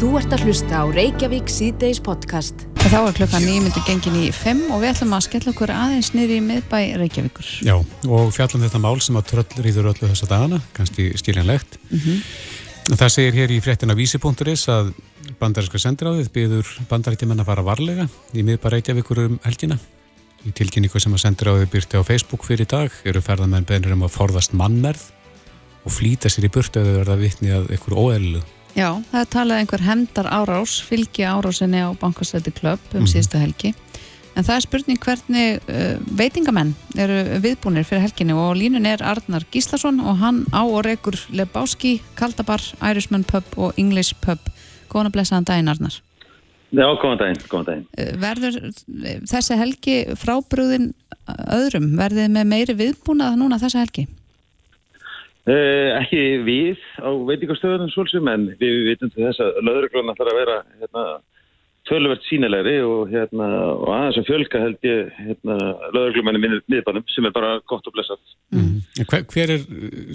Þú ert að hlusta á Reykjavík síðdeis podcast. Þá er klukkan nýmyndu gengin í 5 og við ætlum að skella okkur aðeins niður í miðbæ Reykjavíkur. Já, og fjallum þetta mál sem að tröll rýður öllu þessa dagana, kannski stíljanlegt. Mm -hmm. Það segir hér í fréttina vísi.is að bandaríska sendiráðið byður bandaríkjumenn að fara varlega í miðbæ Reykjavíkur um helgina. Í tilkynningu sem að sendiráðið byrti á Facebook fyrir dag eru ferðarmenn beinir um að forðast mannmerð og flýta sér í burtu eða verða vittni að einhver óeðlu. Já, það er talað einhver hendar árás, fylgi árásinni á bankastræti klöpp um mm -hmm. síðustu helgi. En það er spurning hvernig uh, veitingamenn eru viðbúinir fyrir helginni og línun er Arnar Gíslason og hann á og rekur Lebowski, Kaldabar, Irishman Pub og English Pub. Góðan að blessaðan daginn Arnar. Já, góðan daginn, góðan daginn. Verður þessi helgi frábrúðin öðrum? Verður þið með meiri viðbúnað núna þessi helgi? Uh, ekki við á veitingastöðunum svolsum en við vitum til þess að löðurgluna þarf að vera hérna, töluvert sínilegri og, hérna, og aðeins að fjölka held ég hérna, löðurglumenni miðbænum sem er bara gott og blessat. Mm. Hver, hver er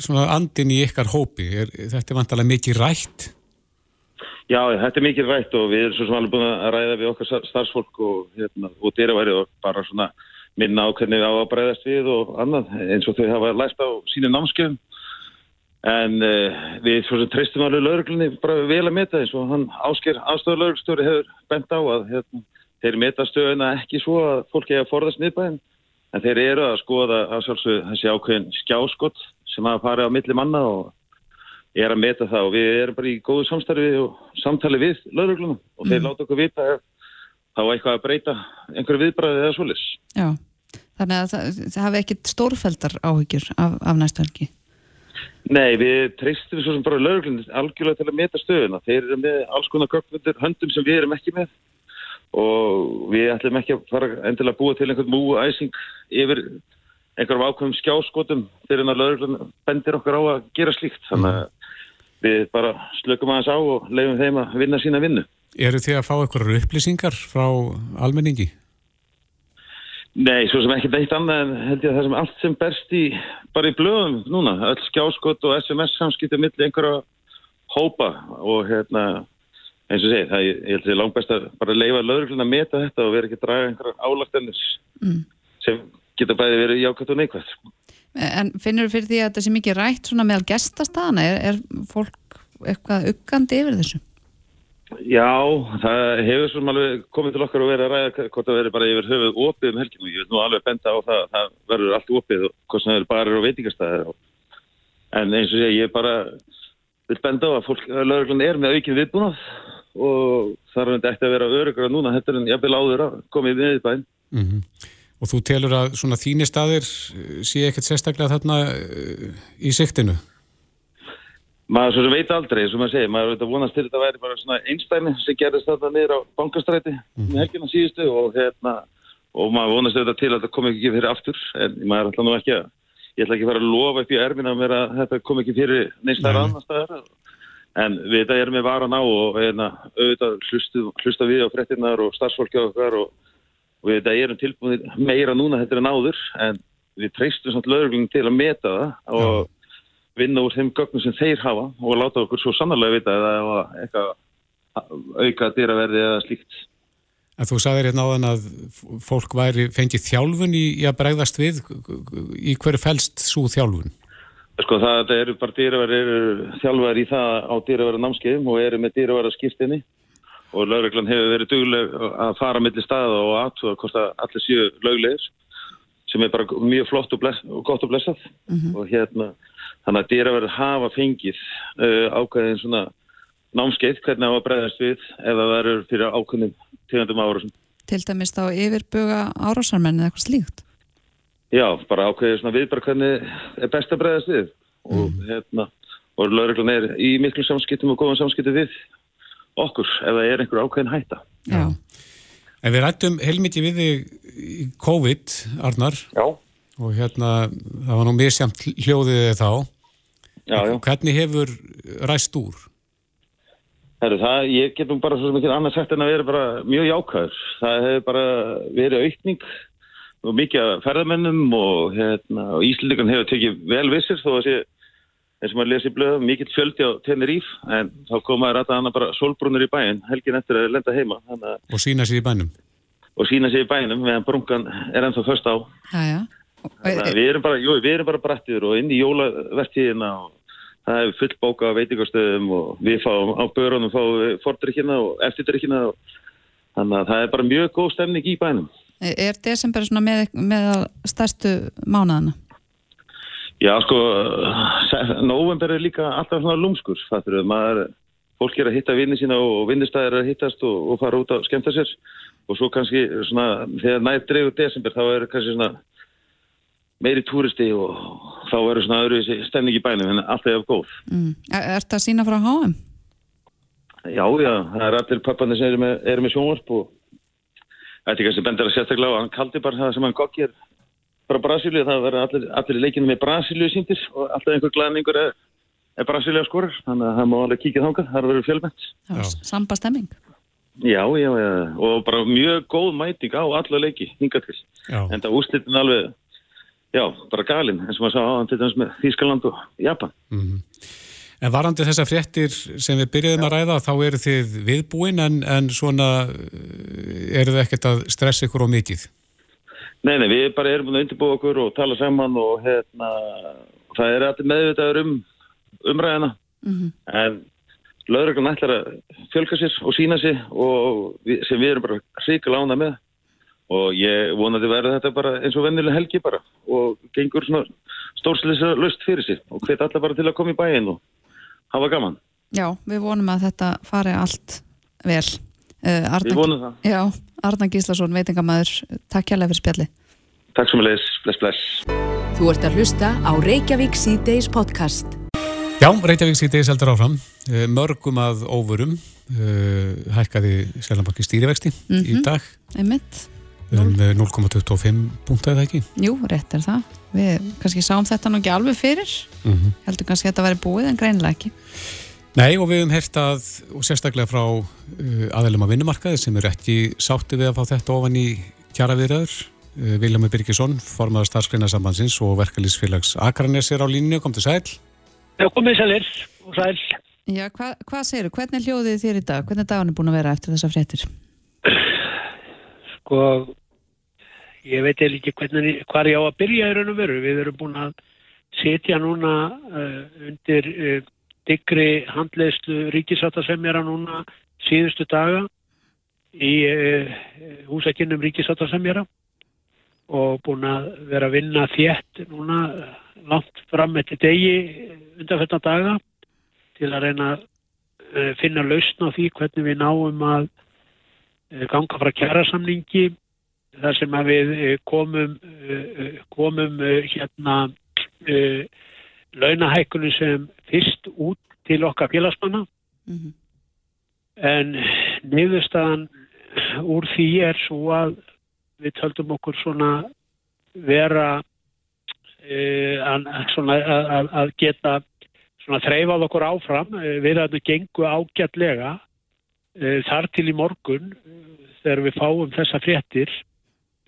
svona andin í ykkar hópi? Er, þetta er vantalega mikið rætt? Já, þetta er mikið rætt og við erum svo sem alveg búin að ræða við okkar starfsfólk og, hérna, og dýraværi og bara svona minna á hvernig við á að breyðast við og annað eins og þau hafa læst á sínu námskjöfum En uh, við svo sem treystum alveg lauruglunni bara vel að meta eins og hann ásker aðstöður lauruglstjóri hefur bent á að hérna, þeir meta stöðuna ekki svo að fólk er að forðast miðbæðin en þeir eru að skoða að sjálfsög þessi ákveðin skjáskott sem að fara á milli manna og er að meta það og við erum bara í góðu samstarfi og samtali við lauruglunum og þeir mm. láta okkur vita þá eitthvað að breyta einhverju viðbræði eða solis. Já, þannig að það, það hafi ekkit stórfældar áhyggjur af, af næstverki. Nei, við treystum svo sem bara lögurlunni algjörlega til að meta stöðuna. Þeir eru með alls konar gögnundir höndum sem við erum ekki með og við ætlum ekki að fara endilega að búa til einhvern múu æsing yfir einhverjum ákveðum skjáskotum fyrir að lögurlunni bendir okkar á að gera slíkt. Þannig að við bara slökum aðeins á og leiðum þeim að vinna sína vinnu. Eru þið að fá einhverju upplýsingar frá almenningi? Nei, svo sem ekki neitt annað en held ég að það sem allt sem berst í, bara í blöðum núna, öll skjáskott og SMS samskipti millir einhverja hópa og hérna, eins og segi, það ég held að það er langt best að bara leifa löðurglun að meta þetta og vera ekki að draga einhverja álagtennins mm. sem geta bæði verið jákvæmt og neikvæmt. En finnur þú fyrir því að þetta sé mikið rætt svona meðal gestastana, er, er fólk eitthvað uggandi yfir þessu? Já, það hefur svona alveg komið til okkar að vera að ræða hvort það verður bara yfir höfuð opið um helginu. Ég vil nú alveg benda á það að það verður allt opið og hvort það verður bara á veitingastæðir. En eins og sé, ég bara vil benda á að fólk, lögurglun er með aukinn viðbúnað og það er eftir að vera örugra núna, þetta er en vil áður að komið við í bæinn. Mm -hmm. Og þú telur að svona þínir staðir sé ekkert sérstaklega þarna eh, í siktinu? Maður svo sem veit aldrei, sem maður segir, maður veit að vonast til þetta væri bara svona einstæmi sem gerist þetta niður á bankastræti mm. með helgina síðustu og hérna og maður vonast þetta til að þetta kom ekki fyrir aftur en maður ætla nú ekki að ég ætla ekki að fara að lofa upp í erfina að þetta kom ekki fyrir neistar annars staðar. En við þetta erum við varan á og hérna auðvitað hlustu, hlusta við á frettinnar og starfsfólki á okkar og, og við þetta erum tilbúinir meira núna þetta er náður en við treystum samt lögurglum til að meta það og vinna úr þeim gögnum sem þeir hafa og láta okkur svo sannarlega vita eða eitthvað auka dýraverði eða slíkt. En þú sagðir hérna áðan að fólk væri fengið þjálfun í, í að bregðast við. Í hverju fælst svo þjálfun? Sko það eru bara dýraverði, eru þjálfar í það á dýraverða námskeiðum og eru með dýraverða skýrstinni og lauruglan hefur verið dugleg að fara millir staða og aðtúða hvort að allir séu löglegir sem er bara mjög flott og, bless, og gott og blessað mm -hmm. og hérna Þannig að dýraverður hafa fengið uh, ákveðin svona námskeið hvernig það var bregðast við ef það verður fyrir ákveðin tegundum árásum. Til dæmis þá yfirbuga árásarmenni eða eitthvað slíkt? Já, bara ákveðið svona viðbar hvernig er best að bregðast við mm. og hérna, og lauruglan er í miklu samskiptum og góðan samskiptum við okkur ef það er einhver ákveðin hætta. Já. En við rættum heilmikið við í COVID, Arnar. Já. Og hérna, það var nú misjamt hljóðið þá. Já, já. Hvernig hefur ræst úr? Heru, það, ég getum bara svo mikið annars sagt en að vera bara mjög jákvæður. Það hefur bara verið aukning og mikið ferðamennum og, hérna, og Íslindikan hefur tekið vel vissir þó að sé eins og maður lesi blöðum, mikill fjöldi á Teneríf en þá komaður að það bara solbrúnur í bæin helgin eftir að lenda heima að, og sína sér í bænum og sína sér í bænum meðan brungan er ennþá först á Jæja. við erum bara, jú, við erum bara brættir og inn í jólavertíðina og það er full bóka á veitingarstöðum og við fáum á börunum fáum fordrykkina og eftirdrykkina og þannig að það er bara mjög góð stemning í bænum Er desember með, með stærstu mánadana? Já, sko, november er líka alltaf svona lúmskur, fattur við, maður, fólk er að hitta vinni sína og vinnistæðir er að hittast og, og fara út að skemta sér og svo kannski svona, þegar nætt dreifur desember þá er kannski svona meiri túristi og þá eru svona öðru stemning í bænum, en alltaf er góð. Mm. Er, er þetta sína frá HM? Já, já, það er allir pappanir sem eru með, er með sjónvarp og þetta er kannski bendur að sérstaklega á, hann kaldi bara það sem hann gokkir frá Brasilíu, það verður allir, allir leikinu með Brasilíu síndir og alltaf einhver glæningur er, er Brasilíu að skorur þannig að það má alveg kíkja þánga, það verður fjölmett Samba stemming Já, já, já, og bara mjög góð mæting á alla leiki, hinga til já. en það úslitin alveg já, bara galinn, eins og maður sá á hann til dæmis með Þískaland og Japan mm -hmm. En varandi þessar fréttir sem við byrjuðum að ræða, þá eru þið viðbúin en, en svona eru þið ekkert að stressa ykkur á mikið? Nei, nei, við bara erum að undirbúa okkur og tala saman og hérna, það er allir meðvitaður um umræðina mm -hmm. en löðuröglan ætlar að fjölka sér og sína sér og við, sem við erum bara ríkala ánað með og ég vonaði verða þetta bara eins og vennileg helgi bara og gengur svona stórsleisa löst fyrir sér og hvet allar bara til að koma í bæin og hafa gaman. Já, við vonum að þetta fari allt vel. Uh, Arna, við vonum það. Já, Arna Gíslason, veitingamæður, takk hjálpa fyrir spjalli. Takk sem að leys, bless bless. Þú ert að hlusta á Reykjavík C-Days podcast. Já, Reykjavík C-Days heldur áfram. Eh, mörgum að óvörum uh, hækkaði Sælambakki stýrivexti mm -hmm. í mhm. dag. Einmitt. Um 0,25 punktið eða ekki? Jú, rétt er það. Við kannski sáum þetta nú ekki alveg fyrir. Mm -hmm. Heldur kannski að þetta væri búið en greinilega ekki. Nei og við hefum hert að, og sérstaklega frá uh, aðeilum að vinnumarkaði sem eru ekki sátti við að fá þetta ofan í kjara viðraður. Uh, Viljami Birgisson, formadur starfsgreinasambansins og verkalýsfélags Akranes er á línu, kom til sæl. Já, komið sælir og sæl. Já, hva, hvað segir þú? Hvernig hljóðið þér í dag? Hvernig er dagunni búin að vera eftir þessa fréttir? Sko, ég veit eða ekki hvernig, hvað ég á að byrja í raun og veru. Við erum búin að setja núna uh, undir diggri handleðslu ríkisáttasemjara núna síðustu daga í uh, húsakinnum ríkisáttasemjara og búin að vera að vinna þétt núna langt fram eftir degi undanfætna daga til að reyna að uh, finna lausna á því hvernig við náum að uh, ganga frá kjærasamningi þar sem að við komum, komum hérna launahækkunum sem fyrst út til okkar félagsmanna. Mm -hmm. en niðurstaðan úr því er svo að við töldum okkur svona vera e, að, svona, að, að geta svona þreifað okkur áfram. Við að það gengu ágætlega þar til í morgun þegar við fáum þessa fréttir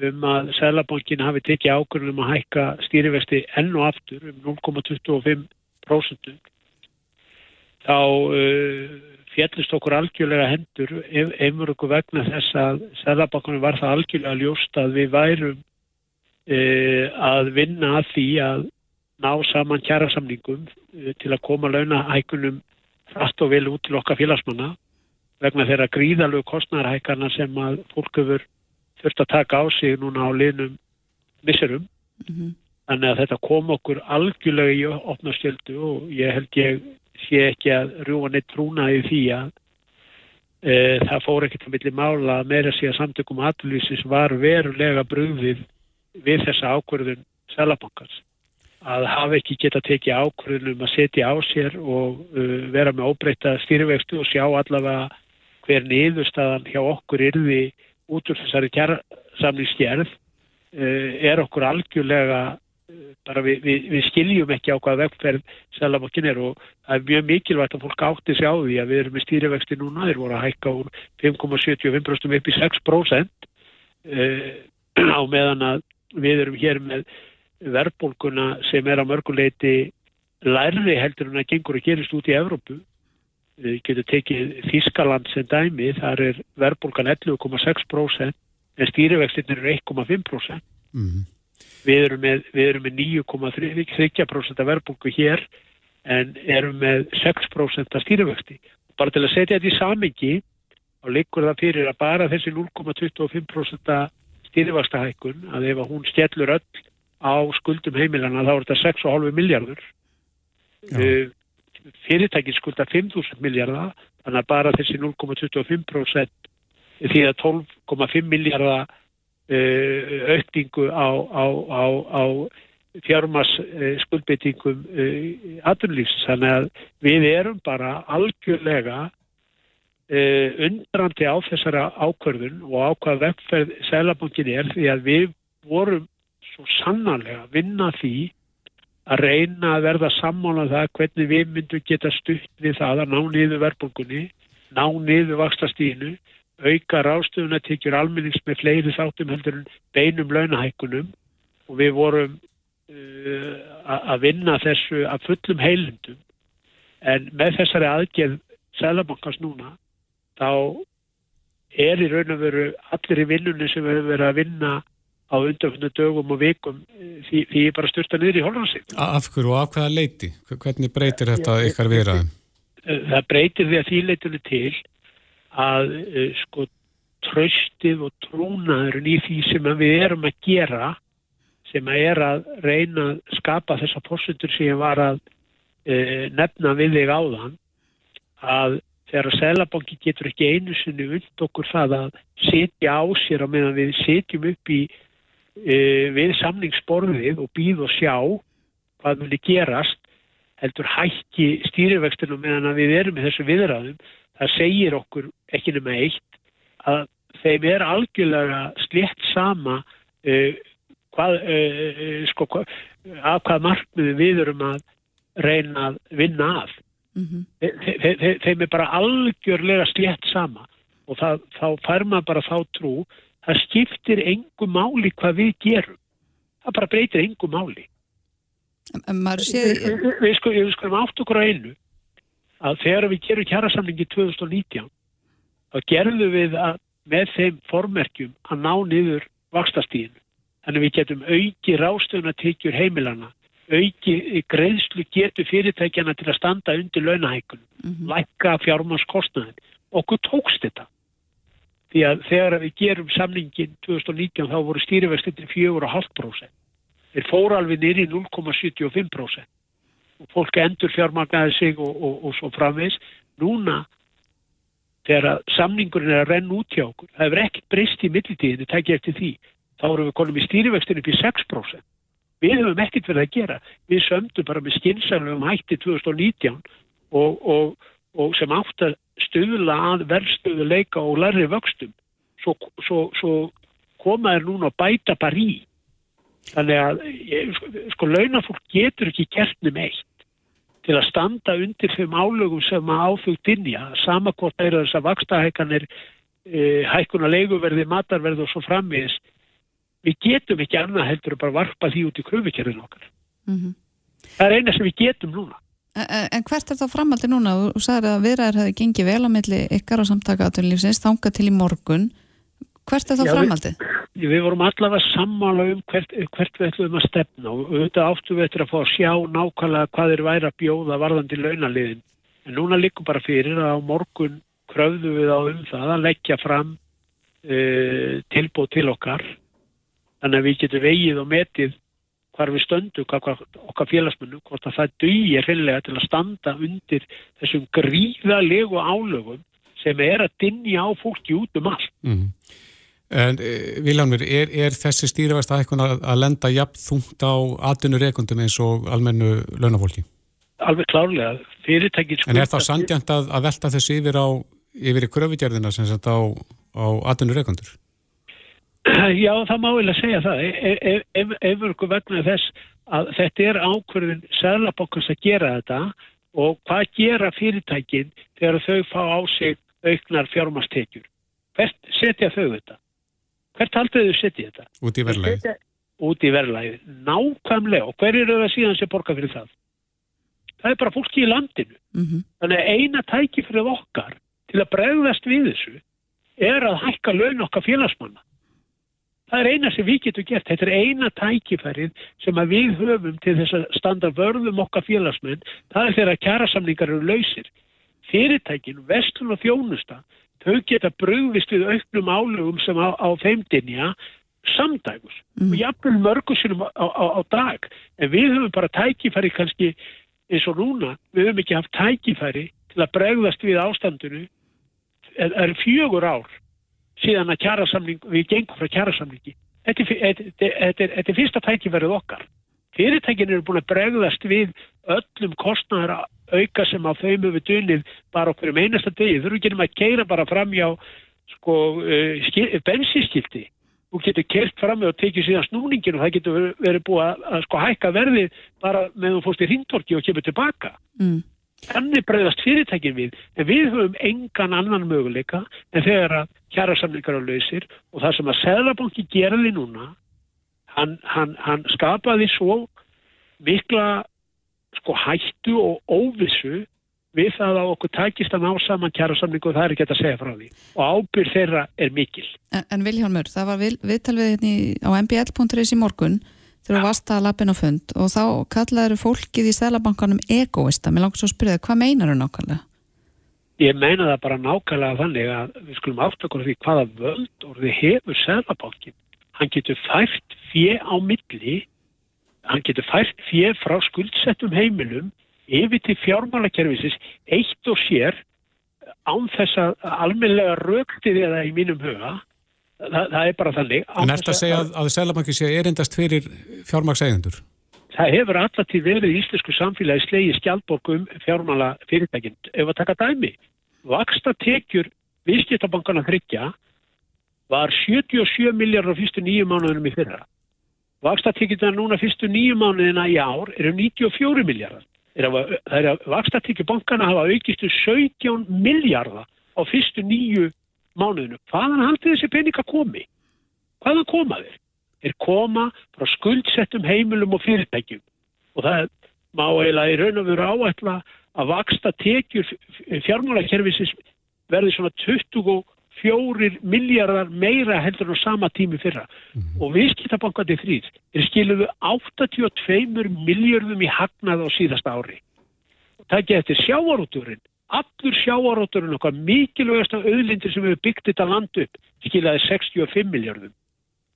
um að Sælabankin hafi tekið ákvörðum að hækka stýrivesti enn og aftur um 0,25% þá uh, fjallist okkur algjörlega hendur einmur okkur vegna þess að Sælabankunum var það algjörlega ljóst að við værum uh, að vinna að því að ná saman kjærasamningum uh, til að koma launahækunum frætt og vel út til okkar félagsmanna vegna þeirra gríðalög kostnarhækarna sem að fólk hefur þurft að taka á sig núna á linum misserum. Mm -hmm. Þannig að þetta kom okkur algjörlega í opnarskjöldu og ég held ég sé ekki að rúa neitt trúna í því að e, það fór ekkert að milli mála að meira sé að samtökum aðlýsis var verulega brúðið við þessa ákverðun selabankars að hafa ekki geta tekið ákverðunum að setja á sér og uh, vera með óbreyta styrvextu og sjá allavega hver niðurstaðan hjá okkur yrði út úr þessari kjærsamlíksgerð uh, er okkur algjörlega uh, bara við, við, við skiljum ekki á hvað vegferð selamokkin er og það er mjög mikilvægt að fólk átti sig á því að við erum með stýrivexti núna, þeir voru að hækka úr 5,75% upp í 6% uh, á meðan að við erum hér með verðbólkuna sem er á mörguleiti lærri heldur en að gengur að gerist út í Evrópu. Við getum tekið Þískaland sem dæmi, þar er verðbólgan 11,6% en stýrivextin eru 1,5%. Mm. Við erum með, með 9,3% verðbólgu hér en erum með 6% stýrivexti. Bara til að setja þetta í samengi og liggur það fyrir að bara þessi 0,25% stýrivextahækkun að ef hún stjellur öll á skuldum heimilana þá er þetta 6,5 miljardur uh, fyrirtækin skulda 5.000 miljardar þannig að bara þessi 0,25% því að 12,5 miljardar uh, aukningu á, á, á, á fjármas uh, skuldbyttingum uh, aðunlýfs þannig að við erum bara algjörlega undrandi á þessara ákvörðun og á hvað vegferð Sælabankin er því að við vorum svo sannanlega að vinna því að reyna að verða sammála um það hvernig við myndum geta stutt við það að ná niður verðbólgunni, ná niður vakstastínu, auka rástöfuna tekjur almennings með fleiri þáttum heldur en beinum launahækunum og við vorum uh, að vinna þessu að fullum heilundum en með þessari aðgerð Sælabankars núna þá er í raun og veru allir í vinnunni sem hefur verið að vinna á undanfjöndu dögum og vikum eh, því, því ég bara styrta niður í Hollandsi. Af hverju og af hvaða leiti? Hvernig breytir þetta Já, ykkar viðraðum? Eh, það breytir því að því leitinu til að uh, sko tröstið og trúnaðurinn í því sem við erum að gera sem að er að reyna að skapa þessa fórsundur sem ég var að uh, nefna við þig áðan að þegar að Sælabanki getur ekki einu sinni und okkur það að setja á sér á meðan við setjum upp í e, við samningsborðið og býð og sjá hvað muni gerast heldur hækki stýrivextinu meðan við erum í þessu viðræðum það segir okkur ekki nema eitt að þeim er algjörlega slett sama e, hvað, e, e sko, hvað, af hvað markmiðu við erum að reyna að vinna af mm -hmm. þe þe þe þeim er bara algjörlega slett sama og það, þá fær maður bara þá trú það skiptir engu máli hvað við gerum. Það bara breytir engu máli. Við, sko, skulum átt okkur á einu að þegar við gerum kjærasamlingi 2019 þá gerðum við að með þeim formerkjum að ná niður vakstastíðinu þannig við getum auki rástöðun að tekjur heimilana auki greiðslu getur fyrirtækjana til að standa undir launahækunum, mm -hmm. lækka fjármanskostnaðin okkur tókst þetta því að þegar við gerum samningin 2019 þá voru stýrivextinni 4,5% þeir fóru alveg nýri 0,75% og fólk endur fjármagnaði sig og, og, og svo framvegs núna þegar samningurinn er að renna út hjá okkur það hefur ekkert breyst í mittiltíðinu takk eftir því, þá erum við konum í stýrivextinni upp í 6% við hefum ekkert verið að gera. Við sömdum bara með skynsælum hætti 2019 og, og sem átt að stuðla að verðstöðuleika og larri vöxtum. Svo, svo, svo koma er núna að bæta bara í. Þannig að sko, sko launafólk getur ekki gert um eitt. Til að standa undir þeim álögum sem að áfugd innja samakort er þess að vakstahækanir e, hækkuna leiguverði, matarverði og svo frammiðis við getum ekki annað heldur að bara varpa því út í kröfukerðin okkar. Mm -hmm. það er eina sem við getum núna En, en hvert er þá framaldi núna? Þú sagði að viðræðir hefði gengið vel á milli ykkar og samtaka átunlífsins, þanga til í morgun. Hvert er þá Já, framaldi? Við, við vorum allavega sammála um hvert, hvert við ætlum að stefna og auðvitað áttu við eftir að fá að sjá nákvæmlega hvað er væri að bjóða varðandi launaliðin. En núna líkum bara fyrir að á morgun kröfðu við á um það að leggja fram uh, tilbúð til okkar. Þannig að við getum vegið og metið hvar við stöndum, hvað, okkar félagsmennum, hvort að það dýir hreinlega til að standa undir þessum gríðalegu álögum sem er að dinja á fólki út um allt. Mm. En e, Viljámur, er, er þessi stýrifæst aðeins að lenda jafn þungt á aðdunur rekundum eins og almennu launafólki? Alveg klárlega. Fyrirtækir En er það sandjant að, að velta þessi yfir á yfir í kröfugjörðina sem þetta á, á aðdunur rekundur? Já, það má að segja það. Ef, ef, ef, ef ykkur vegna þess að þetta er ákverðin sæðlabokkans að gera þetta og hvað gera fyrirtækin þegar þau fá á sig auknar fjármastekjur? Hvert setja þau þetta? Hvert haldið þau setja þetta? Út í verðlæði. Út í verðlæði. Nákvæmlega. Og hver eru það síðan sem borga fyrir það? það er bara fólki í landinu. Mm -hmm. Þannig að eina tækifrið okkar til að bregðast við þessu er að hækka laun okkar félagsmanna. Það er eina sem við getum gert. Þetta er eina tækifærið sem við höfum til þess að standa vörðum okkar félagsmenn. Það er þegar kjærasamlingar eru lausir. Fyrirtækin, vestlun og þjónusta, þau geta brugvist við auknum álugum sem á, á þeimdinja samdægus Mm. og jafnvel mörgusinum á, á, á dag. En við höfum bara tækifæri kannski eins og núna, við höfum ekki haft tækifæri til að bregðast við ástandinu. Það er fjögur ár síðan að kjærasamling, við gengum frá kjærasamlingi. Þetta er, þetta, er, þetta er fyrsta tækifærið okkar. Fyrirtækin eru búin að bregðast við öllum kostnæðar auka sem á þeim hefur dunið bara okkur um einasta degi. Þau ekki nema að keira bara fram hjá sko, uh, bensinskildi. Þú getur kert fram og tekið síðan snúningin og það getur verið, búið að, að sko, hækka verðið bara með þú fórst í hringtorki og kemur tilbaka. Mm. Þannig bregðast fyrirtækin við, en við höfum engan annan möguleika en þegar að kjærasamlingar á lausir og það sem að Sæðlabanki gerði núna, hann, hann, hann skapaði svo mikla sko hættu og óvissu við það að okkur takist að ná saman kjærasamlingu og það er ekki að segja frá því og ábyrð þeirra er mikil. En, en Vilhjálmur, það var vil, viðtal við hérna á mbl.is í morgun þegar þú varst að lappin á fund og þá kallaður fólkið í Sælabankanum egoista. Mér langar svo að spyrja þig, hvað meinar þú nákvæmlega? Ég meina það bara nákvæmlega þannig að við skulum aftakur því hvaða völd orði hefur Sæðlabankin. Hann getur fært fjö á milli, hann getur fært fjö frá skuldsettum heimilum yfir til fjármálakerfisins eitt og sér án þess að almennilega röktið eða í mínum huga. Það, það er bara þannig. En eftir að segja að, að Sælabanki sé erindast fyrir fjármagseigendur? Það hefur alltaf verið í íslensku samfélagi slegi skjaldborgum fjármála fyrirtækinn. Ef að taka dæmi, vaksta tekjur viðskiptabankana þryggja var 77 miljardar á fyrstu nýju mánuðinum í fyrra. Vaksta tekjurna núna fyrstu nýju mánuðina í ár eru 94 miljardar. Vaksta tekjur bankana hafa aukist um 17 miljardar á fyrstu nýju mánuðinu. Hvaðan haldið þessi peninga komi? Hvaðan koma þeir? Þeir koma frá skuldsettum heimilum og fyrirtækjum og það má eiginlega í raun og veru áætla að vaksta tekjur fjármálakerfisins verði svona 24 miljardar meira heldur á sama tími fyrra og viðskiptabankandi þrýr þeir skiluðu 82 miljardum í hagnað á síðasta ári það getur sjávarúturinn allur sjávarúturinn okkar mikilvægasta auðlindir sem hefur byggt þetta land upp skilaði 65 miljardum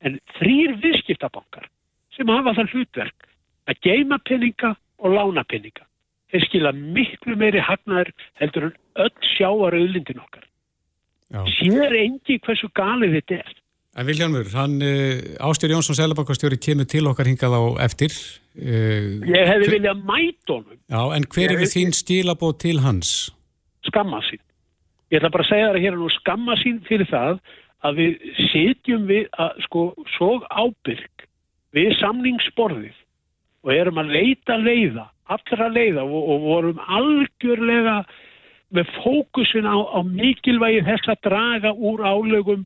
en þrýr viðskiptabankar sem hafa það hlutverk að geima peninga og lána peninga. Þeir skila miklu meiri hagnaður heldur en öll sjáar auðlindin okkar. Já. Sér engi hversu galið þetta er. En Viljanmur, hann uh, Ástjör Jónsson Sælabankastjóri kemur til okkar hingað á eftir. Uh, Ég hefði viljað mæta honum Já, en hver eru þín stílabóð til hans? Skamma sín. Ég ætla bara að segja það hér nú skamma sín fyrir það að við sitjum við að sko svo ábyrg við samningsborðið og erum að leita leiða, allra leiða og, og vorum algjörlega með fókusin á, á mikilvægi þess að draga úr álögum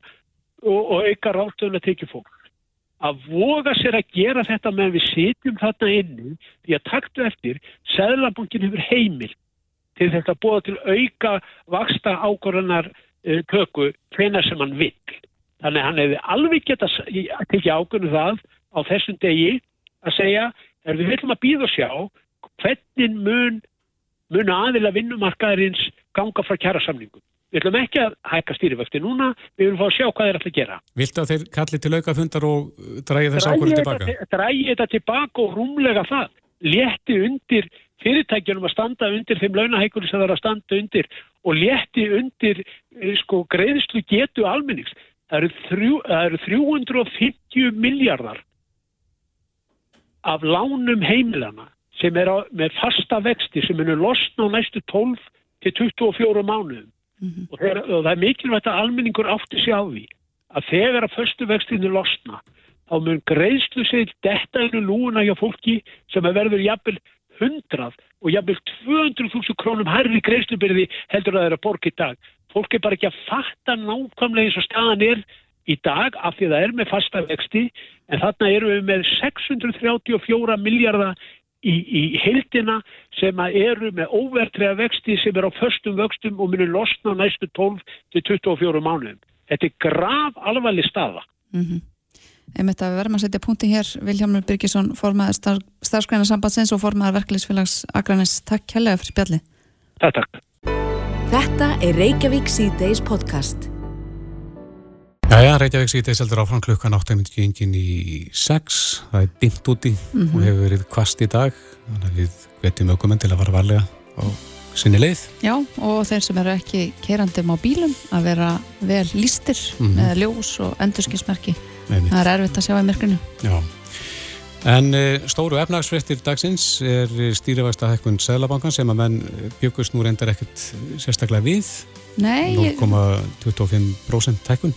og, og auka ráðstöðun að tekja fólk. Að voga sér að gera þetta meðan við sitjum þarna inni því að taktu eftir, Sæðlabankin hefur heimil til þetta að búa til auka vaksta ákvörðunar uh, tökku hvenar sem hann vill. Þannig að hann hefði alveg geta tekið ákvörðu það á þessum degi að segja er við viljum að býða og sjá hvernig mun, mun aðila vinnumarkaðarins ganga frá kjærasamningum. Við ætlum ekki að hækka stýrivöxti núna, við viljum fá að sjá hvað þeir ætla að gera. Viltu að þeir kalli til auka fundar og dragi þess ákvörðu tilbaka? Drægi þetta tilbaka og rúmlega það. Létti undir fyrirtækjunum að standa undir þeim launahækunum sem það er að standa undir og létti undir eh, sko, greiðslu getu almennings. Það eru, það eru 350 miljardar af lánum heimilana sem er á, með fasta vexti sem er losna á næstu 12 til 24 mánuðum og, þegar, og það er mikilvægt að almenningur átti sig á því að þegar að föstu vextinu losna þá mun greiðslu sig detta í lúuna hjá fólki sem er verður jafnvel 100 og jafnvel 200.000 krónum hærri greiðslubyrði heldur að það er að borga í dag. Fólk er bara ekki að fatta nákvæmlega eins og staðan er í dag af því að það er með fasta vexti en þarna erum við með 634 miljardar í, í heildina sem eru með óvertriða vexti sem er á förstum vöxtum og munir losna næstu 12 til 24 mánuðum. Þetta er grav alvarleg staða. Mm -hmm. Einmitt að við verðum að setja punkti hér Viljámur Byrkisson, formaður starf, starfskræna sambandsins og formaður verkefliðsfélags Akranis. Takk kærlega fyrir spjalli. Takk, takk. Þetta er Reykjavík C-Days podcast. Jæja, Reykjavík síðdeis heldur áfram klukkan 8.00 í 6. Það er dimt úti mm -hmm. og hefur verið kvast í dag. Þannig að við vetjum aukumenn til að fara varlega á sinni leið. Já, og þeir sem eru ekki kerandum á bílum að vera vel lístir mm -hmm. með ljós og endurskismerki. Það er erfitt að sjá í myrkrinu. Já. En uh, stóru efnagsfrettir dagsins er stýrivægsta hækkun Sælabankan sem að menn byggust nú reyndar ekkert sérstaklega við. 0,25% tækun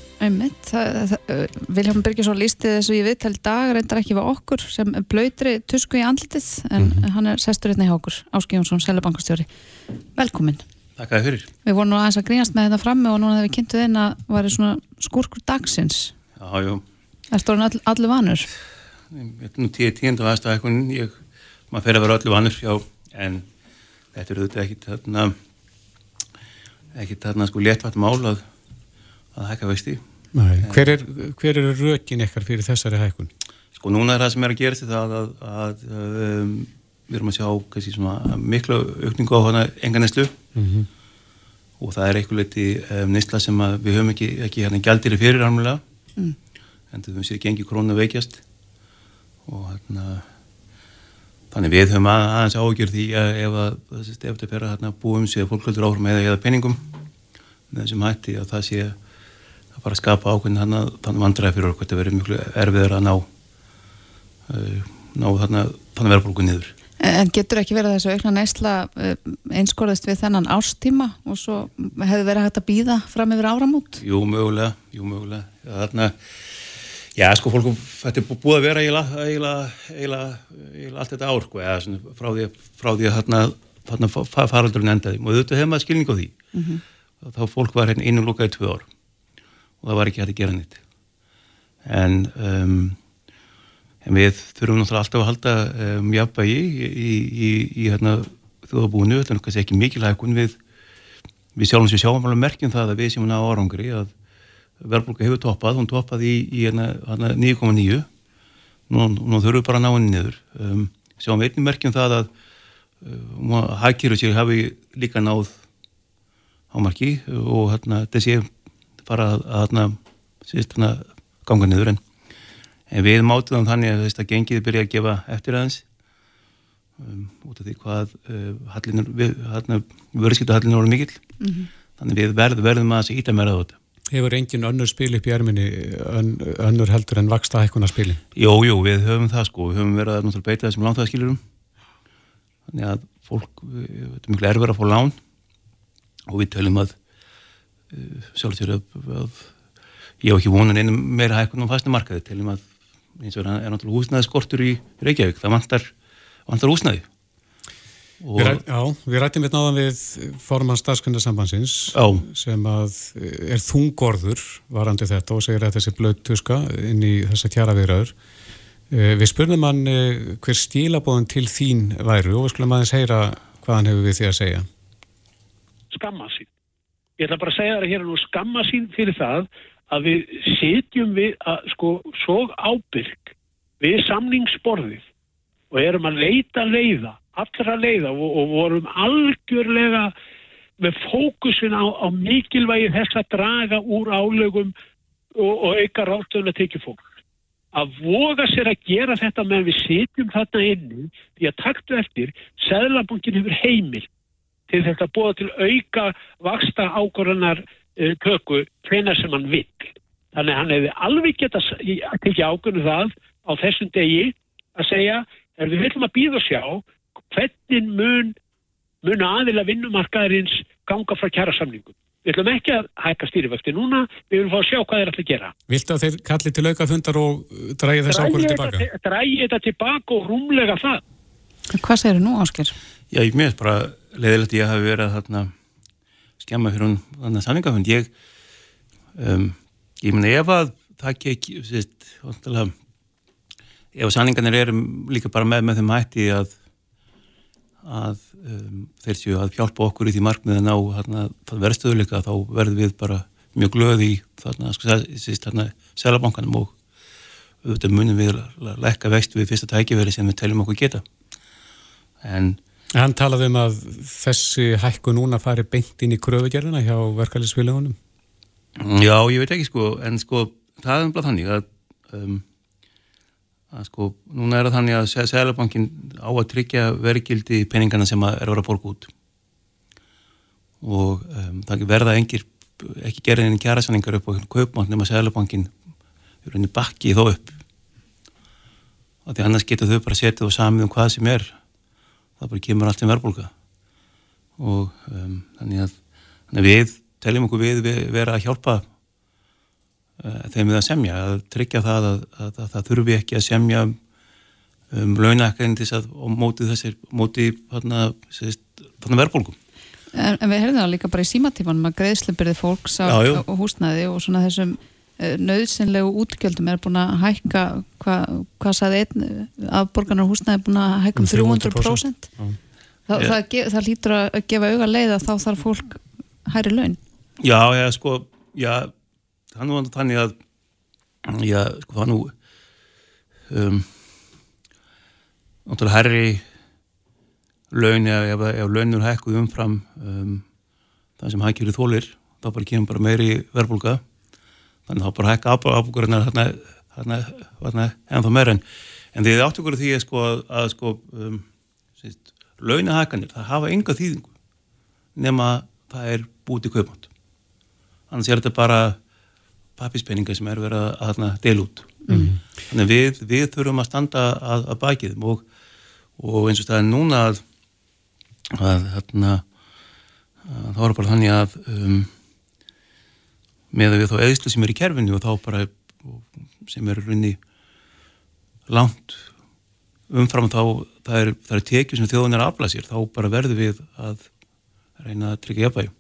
Viljón Birgisson lísti þessu í viðtæl dag reyndar ekki við okkur sem blöytri tusku í andlitið en mm -hmm. hann er sestur hérna í okkur Áski Jónsson, Sælabankastjóri Velkomin. Takk að fyrir. Við vorum nú aðeins að grínast með þetta frammi og núna þegar við kynntuð inn að væri svona skurkur dagsins. Jájú Það stóður all, allir vanur Þetta nú tíu tíund af aðstæðakun maður fer að vera allir vanur já, en þetta eru þetta ekki þarna ekki þarna sko léttvægt mál að, að hækka vexti Nei, hver er, hver er rökin ekkar fyrir þessari hækkun? Sko núna er það sem er að gera þetta að, að, að um, við erum að sjá kannski, svona, miklu aukningu á hana enga neslu mm -hmm. og það er eitthvað leiti um, nesla sem við höfum ekki, ekki hérna gældir fyrir alveg mm. en það höfum séð gengi krónu veikjast og hérna Þannig við höfum aðeins ágjörð því að ef þetta fer að hérna, búum sér fólkvöldur áhrum eða eða penningum með þessum hætti að það sé að fara að skapa ákveðin þannig vandræði fyrir okkur þetta verður mjög erfiður að ná uh, ná þannig verðbólku niður. En getur ekki verið þessu aukna neysla uh, einskorðist við þennan árstíma og svo hefur verið hægt að býða fram yfir áramút? Jú, mögulega, jú, mögulega. Þarna Já, sko, fólkum, þetta er búið að vera eiginlega, allt þetta ár, sko, eða svona frá því, frá því að þarna, þarna faraldurinn endaði. Og auðvitað hefði maður skilning á því. Mm -hmm. Þá fólk var hérna innum lukkaði tvö ár og það var ekki hægt að gera nýtt. En, um, en við þurfum náttúrulega alltaf að halda um, jafnvægi í, í, í, í hérna, þjóðabúinu, þetta er náttúrulega ekki mikilvæg, við, við sjálfum sem sjáum alveg merkjum það að við séum ná árangri að verðbólka hefur toppað, hún toppað í, í 9,9 nú, nú þurfum við bara að ná henni niður. Um, sjáum einnig merkjum það að um, hækjur sér hafi líka náð ámarki og hérna, þessi fara að, hérna, síðust, hérna, ganga niður en, en við mátum þannig að þetta gengið byrja að gefa eftir aðeins. Um, út af því hvað uh, við, hérna, vörðskiptahallinur voru mikill. Mm -hmm. þannig við verð, verðum að íta meira á þetta Hefur engin önnur spil upp í erminni, ön, önnur heldur en vaksta hækkuna spili? Jú, jú, við höfum það sko, við höfum verið að náttúrulega beita þessum lánþæðaskilurum. Þannig að fólk, þetta er miklu erfur að fá lán og við töljum að sjálfsögur að, ég hef ekki vonan einum meira hækkuna á fasta markaði, töljum að eins og er náttúrulega húsnæði skortur í Reykjavík, það vantar, vantar húsnæði. Við, ræt, já, við rættum við náðan við forman starfskundarsambansins sem að eh, er þungorður varandi þetta og segir að þessi blöð tuska inn í þessa tjara viðraður. Eh, við spurðum hann eh, hver stílabóðin til þín væru og við skulum aðeins heyra hvað hann hefur við því að segja. Skamma sín. Ég ætla bara að segja það hér nú skamma sín fyrir það að við setjum við að sko svo ábyrg við samningsborðið og erum að leita leiða allra leiða og, og vorum algjörlega með fókusin á, á mikilvægi þess að draga úr álögum og, og auka ráttöðun að tekja fólk. Að voga sér að gera þetta meðan við sitjum þarna inni því að taktu eftir, Sæðlabankin hefur heimil til þetta að búa til auka vaksta uh, köku hvena sem hann vil. Þannig að hann hefði alveg geta tekið ágónu það á þessum degi að segja, er við viljum að býða og sjá hvernig mun, mun aðila vinnumarkaðarins ganga frá kjæra samningum. Við ætlum ekki að hækka stýrifækti núna, við viljum fá að sjá hvað þeir ætla að gera. Viltu að þeir kalli til auka fundar og drægi þess ákvörðu tilbaka? Drægi þetta tilbaka og rúmlega það. Hvað segir þú nú, Ásker? Já, ég mér bara leðilegt ég hafi verið að þarna, skemma fyrir hún samningafund. Ég, um, ég minna ef að það ekki, sérst, ef samningarnir eru líka bara með með þeim hætti að að um, þeir séu að hjálpa okkur í því markmið að ná hérna, verðstöðuleika þá verðum við bara mjög glöð í þarna, sko, þarna selabankanum og auðvitað munum við að lekka vext við fyrsta tækiveri sem við teljum okkur geta. En Hann talaði um að þessi hækku núna fari beint inn í kröfugerðina hjá verkefælisfélagunum Já, ég veit ekki sko en sko það er umlað þannig að um, að sko, núna er það þannig að Sælabankin á að tryggja verkildi peningana sem er að vera að borga út. Og um, það verða engir, ekki gerðin en kjærasanningar upp á kaupmátt nema Sælabankin bakki þó upp. Og því annars getur þau bara setið og samið um hvað sem er. Það bara kemur allt sem verðbólka og um, þannig að þannig við teljum okkur við, við vera að hjálpa þeim við að semja, að tryggja það að, að, að, að það þurfi ekki að semja um, um launakændis og móti þessir, móti verðbólgum. En, en við heyrðum það líka bara í símatímanum að greiðslebyrði fólks á, á, á húsnaði og svona þessum uh, nöðsynlegu útgjöldum er búin að hækka, hvað hva saði einn af borgarnar húsnaði er búin að hækka um 300%. 300%. Þa, yeah. það, það, það lítur að gefa auga leið að þá þarf fólk hæri laun. Já, já, sko, já hann var þannig að já, sko það nú um, náttúrulega herri laun eða ef, ef launur hækkuð umfram um, það sem hækjur í þólir þá bara kemur bara meiri verbulga þannig þá bara hækka afbúkurinnar hérna, hérna, hérna ennþá meira. En, en því þið áttu ykkur því sko að, sko um, launahækkanir, það hafa enga þýðingu nema það er búið til kaupmátt. Annars er þetta bara pappispenninga sem er verið að, að del út mm. þannig við, við þurfum að standa að, að bakið og, og eins og það er núna að, að þá er bara þannig að um, með að við þá eðslu sem er í kerfinu og þá bara sem er runni langt umfram þá það er, er tekið sem þjóðun er að afla sér þá bara verður við að reyna að tryggja jafnvæg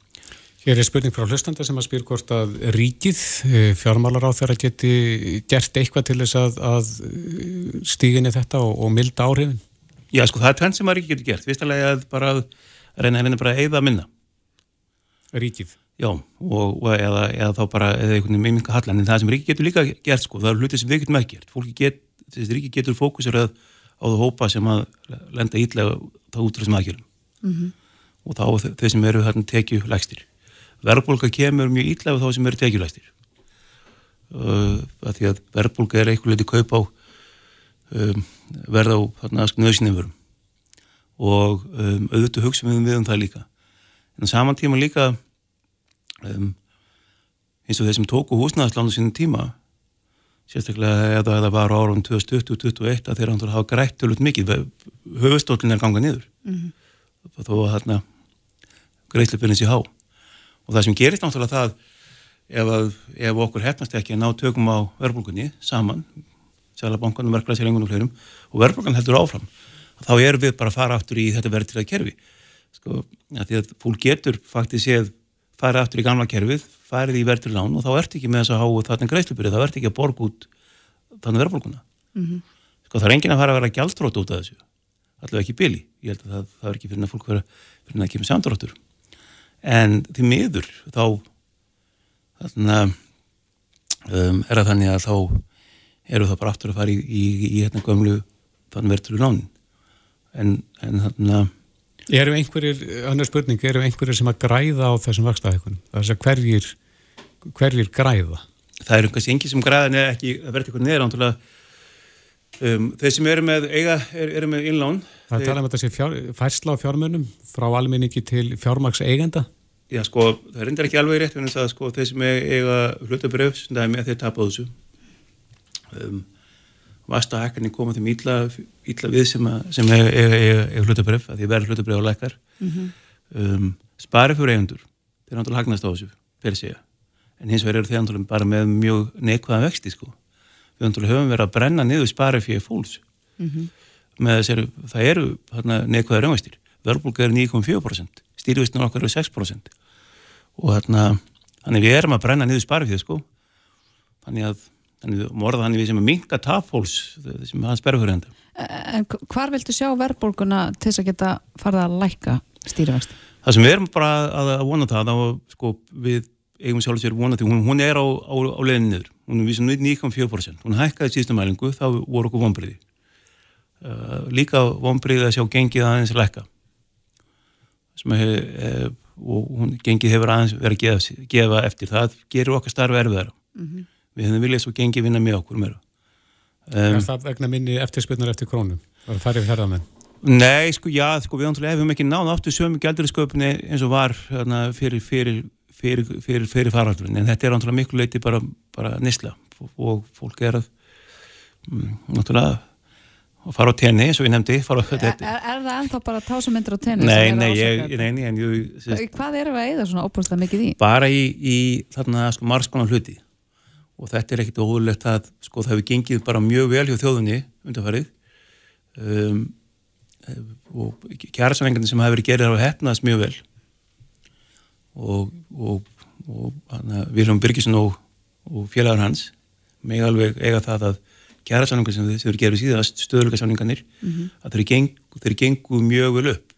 Hér er spurning frá hlustanda sem að spyr hvort að ríkið, eh, fjármálar á þeirra geti gert eitthvað til þess að, að stíginni þetta og, og milda áhrifin? Já, sko, það er tvenn sem að ríkið getur gert. Vistalega að bara reyna henni bara að eigða minna. Ríkið? Já, og, og eða, eða þá bara eða einhvern veginn minga hallan. En það sem ríkið getur líka gert, sko, það er hluti sem við getum ekki gert. Fólki get, þessi ríkið getur fókusur á það hópa sem að lenda ítlega þá út frá þessum aðkjölum. Mm -hmm. Og þá þeir sem eru þarna tekju lægstir verðbólka kemur mjög ítlaðu þá sem eru tekjulæstir uh, að því að verðbólka er eitthvað litið kaup á um, verð á nöðsynniðvörum og um, auðvitað hugsa við um það líka. En á saman tíma líka um, eins og þeir sem tóku húsnæðarslánu sínum tíma sérstaklega eða það var árum 2020-2021 að þeir ándur hafa grætt tölvöld mikið. Höfustólinn er gangað niður. Mm -hmm. þó að þarna greiðslefinn sé há og það sem gerist náttúrulega það ef, að, ef okkur hefnast ekki að ná tökum á verðbólkunni saman Sælabankanum, verklæðsjæringunum og fleirum og verðbólkan heldur áfram þá erum við bara að fara aftur í þetta verðtriða kerfi. Sko, ja, því að fólk getur faktið séð fara aftur í gamla kerfið, farið í verðtrið lán og þá ert ekki með þess að háu þarna greiðslupyrið þá ert ekki að borga út þannig verðbólkuna mm -hmm. sko það er engin að fara að vera gjaldrótt út af þessu allavega ekki bili, ég held að það, það er ekki fyrir að fólk vera fyrir að kemur samdróttur en því miður þá þarna, um, er að þannig að þá eru það bara aftur að fara í, í, í hérna gömlu þannig verður lánin en, en þarna Eru einhverjir, annar spurning, eru einhverjir sem að græða á þessum vakstaðhækunum? Það er að hverjir, hverjir græða? Það eru kannski engi sem græða neða ekki að verða eitthvað neður ántrúlega um, þeir sem eru með, eiga, eru, eru með innlán Það er talað um að þetta sé fjár, færsla á fjármönum frá almenningi til fjármaks eigenda? Já, sko, það er endur ekki alveg rétt en það er sko, þeir sem eiga hlutabröf sem það er með þeir tapa þessu um, Vasta hækkarni koma þeim ítla, ítla við sem, að, sem eiga, eiga, eiga hlutabröf að því verður hlutabröf á lækar mm -hmm. um, Spari fyrir eigundur þeir er náttúrulega hagnast á þessu, fyrir segja en hins vegar eru þeir náttúrulega bara með mjög neikvæðan vexti, sko við höfum verið að brenna niður spari fyrir fólks mm -hmm með þessari, það eru neikvæða raunvæstir, verðbólka er 9,4% stýrivistinu okkar eru 6% og þarna þannig við erum að brenna niður sparfið sko. Þannig að, þannig að morða þannig við sem að minka tapfóls sem hans berfurenda En hvar viltu sjá verðbólguna til þess að geta farið að lækka stýrivexti? Það sem við erum bara að, að vona það, þá sko við eigum sjálf sér vona því, hún, hún er á, á, á leðinu niður, hún er vísum 9,4%, hún hækkaði síðustu mælingu, þá voru okkur vonbriði. Uh, líka vonbriði að sjá gengið aðeins lækka, hef, og hún gengið hefur aðeins verið að gefa, gefa eftir, það gerur okkar starfi erfiðara. Mm -hmm. Við hefum viljað svo gengið vinna með okkur meira. Um, er það vegna minni eftirspilnar eftir krónum? Var það farið ferðamenn? Nei, sko, já, sko, við hefum ekki náða aftur sömu gældurisköpunni eins og var hérna, fyrir, fyrir, fyrir, fyrir, fyrir faraldurinn, en þetta er náttúrulega miklu leiti bara, bara nisla og fólk er að mm, náttúrulega að fara á tenni, eins og ég nefndi er, er, er það ennþá bara tásumindur á tenni? Nei, nei, ég, nei, nei ég, sérst, Hvað erum við að eða svona óbúrslega mikið í? Bara í, í þarna, sko, margskonar hluti. Og þetta er ekkit óhulegt að sko það hefur gengið bara mjög vel hjá þjóðunni undanfarið. Um, og kjærasamengandi sem hafi verið gerðið hafa hefnaðast mjög vel og, og, og hana, Vilhelm Birgisson og, og félagar hans með alveg eiga það að kjærasamengandi sem þeir eru gerðið síðast stöðlugasamninganir mm -hmm. að þeir, geng, þeir gengu mjög vel upp.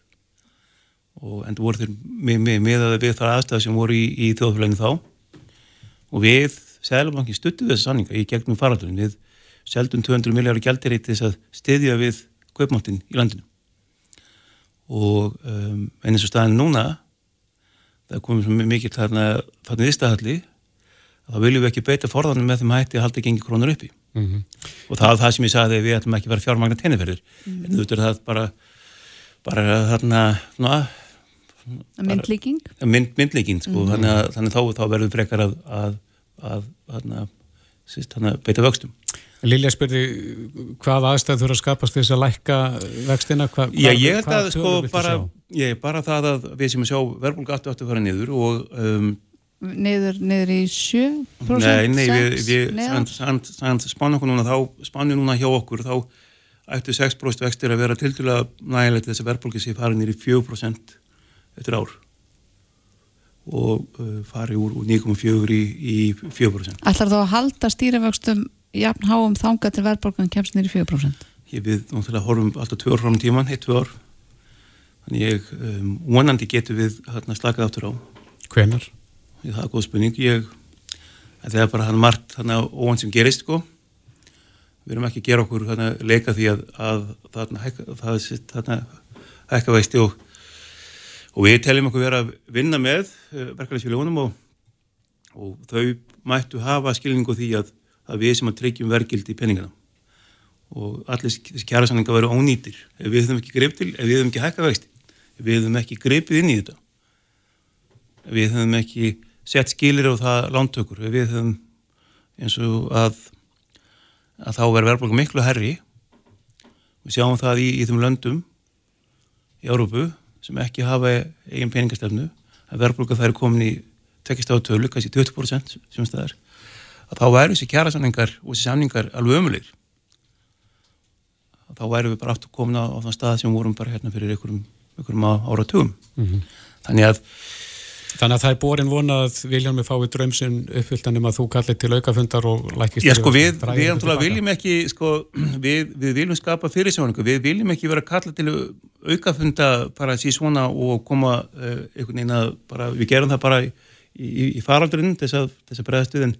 Og endur voru þeir með, með, með að við þar aðstæða sem voru í, í þjóðfélaginu þá. Og við Sælubankin stuttu þessu sanninga í gegnum faraldurinn. Við seldum 200 miljára gældir eitt þess að stiðja við kaupmáttin í landinu. Og um, en eins og staðin núna það komið svo mikið þarna þarna viðstæðalli þá viljum við ekki beita forðanum með þeim hætti að halda gengi krónur uppi mm -hmm. og það er það sem ég sagði við ætlum ekki að vera fjármagna tenniferðir mm -hmm. en þú veitur það bara bara þarna ná, myndlíking mynd, myndlíking sko, mm -hmm. þannig að þannig þá, þá verður við frekar að, að að, að, að beita vöxtum. Lilja spurði hvað aðstæð þurfa að skapast þess að lækka vextina? Hva, Já, ég held að sko bara, ég, bara það að við sem að sjá verðbólk aftur aftur fara niður og um, Niður, niður í 7%? Nei, nei, við, við spánu okkur núna, þá spánu núna hjá okkur, þá ættu 6% vextir að vera til dæla nægilegt þess að verðbólki sé fara niður í 4% eftir ár og uh, fari úr, úr 9,4 í, í 4%. Ætlar þá að halda stýriföxtum jafn háum þanga til verðborgan kemst nýri 4%? Ég við náttúrulega horfum alltaf tvö ár fram tíman, eitt, tvö ár. Þannig ég um, vonandi getur við hérna, slakað áttur á. Hvenar? Það er góð spurning. Ég, það er bara hann margt óvann sem gerist, sko. Við erum ekki að gera okkur hana, leika því að, að þarna hækka, það er þarna hækka veisti og og við teljum okkur vera að vinna með uh, verkefælisfélagunum og, og þau mættu hafa skilningu því að, að við sem að tryggjum verkildi í peningana og allir þessi kjærasanninga veru ónýtir ef við höfum ekki greip til, ef við höfum ekki hækka ef við höfum ekki greipið inn í þetta. Við höfum ekki sett skilir á það lántökur. Við höfum eins og að að þá verður verðbólku miklu herri við sjáum það í, í þeim löndum í Európu sem ekki hafa eigin peningastefnu að verðbólka þær er komin í tekist átölu, kannski 20% sem það er, að þá væru þessi kjærasamningar og þessi samningar alveg ömulegir þá væru við bara aftur komin á, á þann stað sem vorum bara hérna fyrir einhverjum, einhverjum áratugum mm -hmm. þannig að Þannig að það er borin vonað Viljámi fái drömsinn uppfylltanum að þú kallir til aukafundar og lækist Já sko við, við viljum ekki sko, við, við viljum skapa fyrirsjóningu við viljum ekki vera að kalla til aukafunda bara að sí svona og koma uh, einhvern veginn að bara, við gerum það bara í, í, í faraldurinn þess að, að bregðastuðin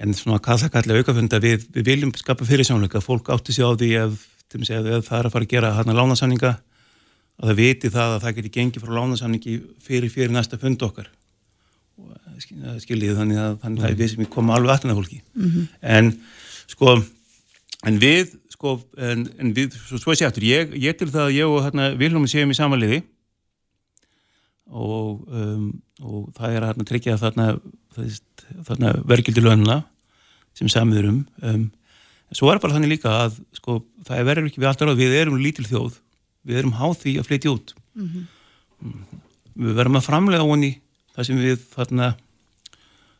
en svona að kalla kalli aukafunda við, við viljum skapa fyrirsjóningu að fólk átti sig á því ef, ef það er að fara að gera hana lánasanninga að það viti það að það geti gengið frá lánasamningi fyrir fyrir næsta fund okkar. Skiljið þannig að þannig að það er við sem koma alveg aðtana fólki. Mm -hmm. en sko en við sko en, en við, svo, svo sé aftur, ég, ég til það að ég og hérna Vilhelm séum í samanliði og, um, og það er að hérna tryggja þarna, þarna verkildi lögnuna sem samiður um, um svo er bara þannig líka að sko það verður ekki við alltaf ráð, við erum lítil þjóð við erum háð því að flytja út. Mm -hmm. við verðum að framlega honi það sem við þarna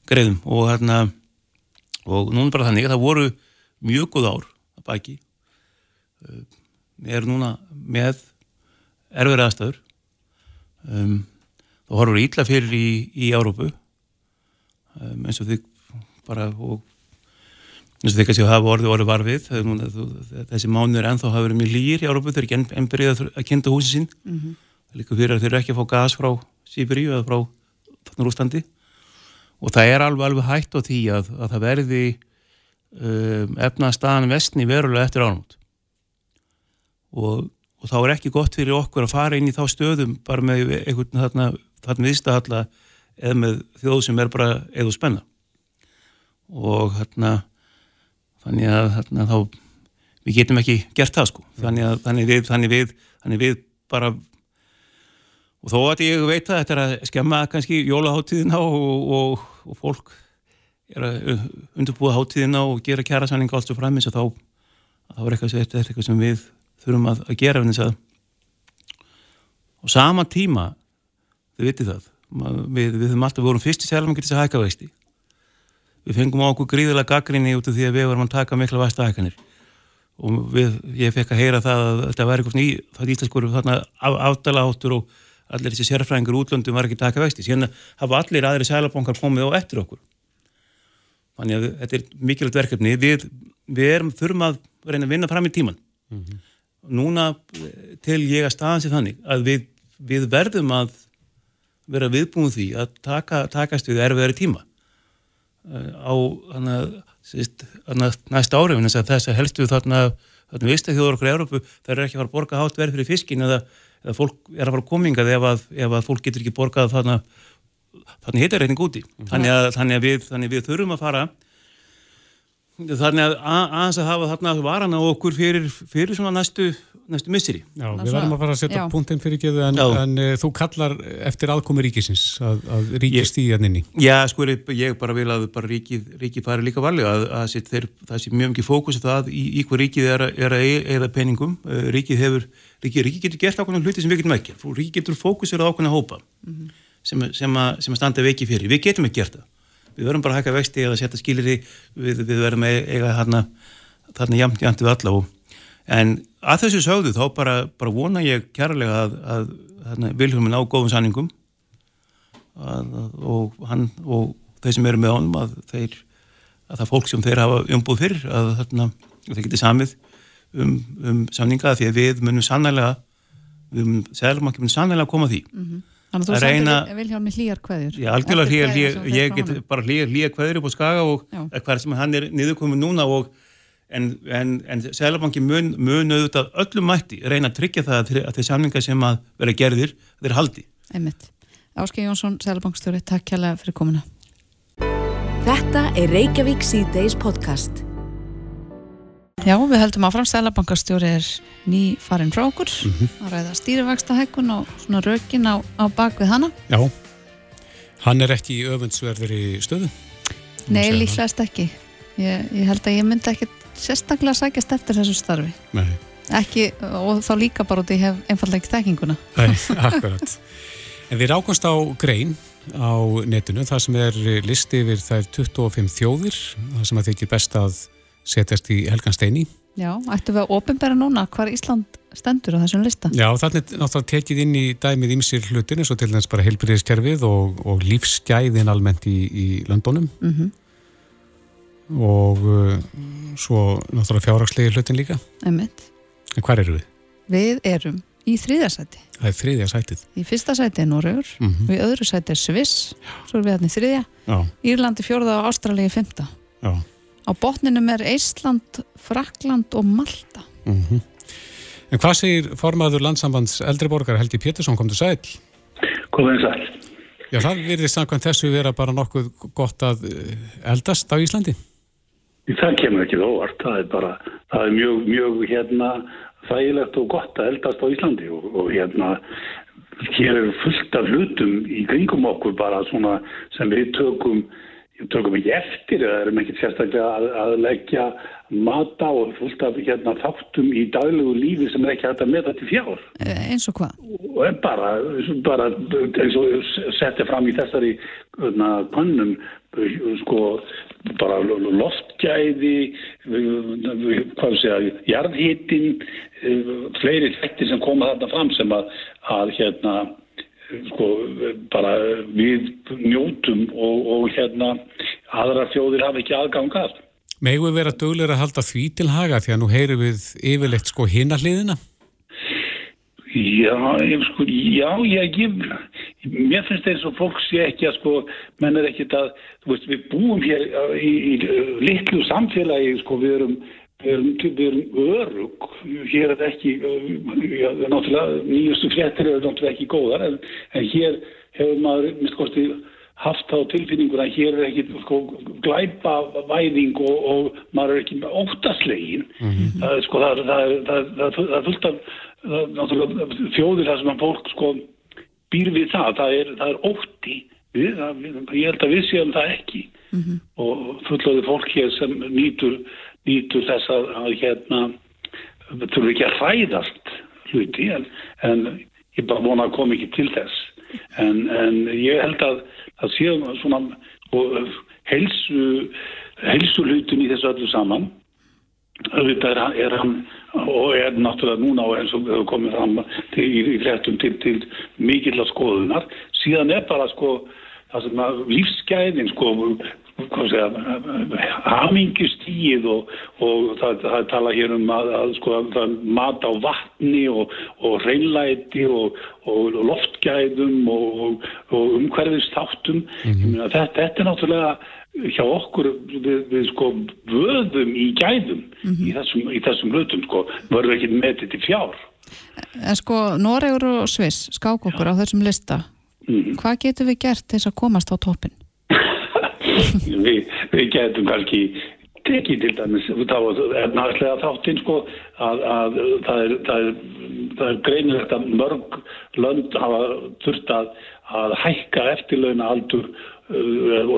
greiðum. Og þarna og núna bara þannig að það voru mjög góð ár að baki. Við erum núna með erfið aðstæður. Um, þá horfum við ítla fyrir í, í Árópu um, eins og þið bara og eins og þeir kannski hafa orðið orðið varfið þessi mánuður ennþá hafa verið mjög lýr í Árópu þeir eru ekki enn byrjað að kynnta húsin sín. Mm -hmm. líka fyrir að þeir eru ekki að fá gas frá Sýberíu eða frá þarna Rústandi og það er alveg, alveg hægt á því að, að það verði um, efnastaðan vestni verulega eftir ánum og, og þá er ekki gott fyrir okkur að fara inn í þá stöðum bara með einhvern þarna, þarna viðstahalla eða með þjóð sem er bara eða spenna. Og hérna þannig að þarna, þá, við getum ekki gert það sko. Þannig, að, þannig, við, þannig, við, þannig við bara og þó að ég veit að þetta er að skemma kannski jólaháttíðina og, og, og fólk er að undurbúa háttíðina og gera kjæra sanninga alls og framins og þá, þá er eitthvað, eitthvað sem við þurfum að, að gera að, og sama tíma þið vitið það við, við höfum alltaf voruð fyrst í geta þess að hækka vexti við fengum á okkur gríðilega gaggrinni út af því að við varum að taka mikla vasta hækkanir og við, ég fekk að heyra það að þetta væri eitthvað ný, það íslenskur afdala áttur og allir þessi sérfræðingur útlöndum var ekki taka vexti. Síðan hafa allir aðri sælabankar komið á eftir okkur. Þannig að þetta er mikilvægt verkefni. Við, við erum, þurfum að reyna að vinna fram í tíman mm -hmm. núna til ég að staðansi þannig að við, við verðum að vera viðbúin því að taka, takast við erfiðari tíma á hana, síst, hana, næsta árið þess að helstu þarna, þjóður okkur í Európu það er ekki að fara að borga hátt verð fyrir fiskin eða, eða fólk er að fara að komingað ef ef að fólk getur ekki borgað þarna þannig hittar reyning úti mm -hmm. þannig, að, þannig, að við, þannig að við þurfum að fara þannig að aðeins að hafa þarna varan á okkur fyrir, fyrir svona næstu næstu misseri. Já, við verðum að fara að setja punktinn fyrir geðu en, en uh, þú kallar eftir aðkomi ríkisins að, að ríki stíði hann inni. Já, sko ég bara vil að bara ríkið ríki fari líka varlega að, að, að þeir, það sé mjög mikið fókus það í, í hvað ríkið er, er að eða peningum. Uh, ríkið hefur, ríkið, ríkið getur gert ákveðna hluti sem við getum ekki. Ríkið getur fókusir á ákveðna hópa mm -hmm. sem, sem, sem að standa veiki fyrir. Við getum ekki gert það. Við verðum bara að hækka vexti eða setja skilir í, við, við verðum eiga þarna, þarna jæmt, jæmt við alla og en að þessu sögðu þá bara, bara vona ég kærlega að, að, að Vilhelmin á góðum sanningum. Að, og hann og þeir sem eru með honum að þeir að það fólk sem þeir hafa umbúð fyrir að þarna, þeir geti samið um, um samninga því að við munum sannlega við munum, selum ekki munum sannlega að koma því. Mm -hmm. Þannig að þú sendir Vilhelmi hlýjar kveður Já, algjörlega hlýjar, ég get bara hlýjar hlýjar kveður upp á skaga og hvað sem hann er niðurkomið núna og en, en, en Sælabanki mun, mun auðvitað öllum mætti reyna að tryggja það að, að þeir samlingar sem að vera gerðir þeir haldi. Einmitt. Áskei Jónsson, Sælabankstjóri, takk kjærlega fyrir komuna. Þetta er Reykjavík C-Days podcast. Já, við heldum áfram, Sælabankastjóri er ný farin frá okkur mm -hmm. að ræða stýrivægsta hækkun og svona rökin á, á bakvið hana. Já, hann er ekki í öfundsverður í stöðu. Nei, líklegast ekki. Ég, ég held að ég myndi ekkert sérstaklega sækjast eftir þessu starfi Nei. ekki, og þá líka bara út í hef einfallega ekki þekkinguna Nei, akkurat En við rákumst á grein á netinu, það sem er listi yfir þær 25 þjóðir það sem að þykir best að setjast í Helgan Steini Já, ættu við að ofinbæra núna hvar Ísland stendur á þessum lista? Já, þannig náttúrulega tekið inn í dæmið ímsir hlutin eins og til þess bara heilbyrðiskerfið og, og lífsgæðin almennt í, í löndunum mm -hmm og uh, svo náttúrulega fjárhagslegi hlutin líka Einmitt. en hvað eru við? Við erum í þriðasæti Það er þriðasætið Í fyrsta sæti er Norröður mm -hmm. og í öðru sæti er Sviss svo er við hérna í þriðja Já. Írlandi fjórða og Ástralegi fymta Já. Á botninum er Ísland Frakland og Malta. Mm -hmm. En hvað segir formaður landsambands eldriborgar Helgi Pétursson? Kom til sæl? Komið sæl Já, það verðist samkvæmt þessu vera bara nokkuð gott að eh, eldast á Íslandi. Það kemur ekki óvart, það er bara, það er mjög, mjög hérna þægilegt og gott að eldast á Íslandi og, og hérna hér er fullt af hlutum í kringum okkur bara svona sem við tökum, tökum ekki eftir eða erum ekki sérstaklega að, að leggja mata og fullt af hérna, þáttum í daglegu lífi sem er ekki hægt að meta til fjár. Eh, eins og hvað? Og bara, bara eins og setja fram í þessari hérna, pannum sko bara loftgæði hvað sé að jarðhittin fleiri þættir sem koma þarna fram sem að, að hérna sko bara við njótum og, og hérna aðra þjóðir hafa ekki aðgangast Megu við vera döglir að halda því til haga því að nú heyru við yfirleitt sko hinn að hliðina? Já, ég, sko, já, ég, ég, mér finnst það eins og fólk sé ekki að sko, menn er ekki að, þú veist, við búum hér í, í, í litlu samfélagi, sko, við erum, við erum, við erum örug, hér er ekki, já, náttúrulega, nýjustu fréttir eru náttúrulega ekki góðar, en, en hér hefur maður, minnst kosti, haft á tilfinninguna að hér er ekki sko, glæpa væðing og, og maður er ekki óttaslegin. Mm -hmm. það, sko, það, það, það er fullt af þjóðir þar sem að fólk sko, býr við það. Það er, er ótti við, ég held að við séum það ekki. Mm -hmm. og fullöðu fólk hér sem nýtur, nýtur þess að, að hérna þurfu ekki að hræðast hluti en, en ég bara vona að koma ekki til þess. En, en ég held að það séum svona helsu helsulhutin í þessu öllu saman auðvitað er, er hann og er náttúrulega núna og eins og við höfum komið fram til, í, í hlættum til, til mikill að skoðunar. Síðan er bara sko lífsgæðin sko hamingistíð og, og það, það tala hér um að, að sko, mat á vatni og, og reynlæti og, og loftgæðum og umhverfistáttum mm -hmm. þetta, þetta er náttúrulega hjá okkur við, við sko vöðum í gæðum mm -hmm. í þessum, þessum hlutum sko, verður ekki metið til fjár En sko Noregur og Sviss skák okkur Já. á þessum lista mm -hmm. hvað getur við gert þess að komast á toppin? Við, við getum kannski tekið til dæmis þá er náttúrulega þáttinn sko að, að það er, er, er greinilegt að mörg lönd hafa þurft að, að hækka eftirlauna aldur uh,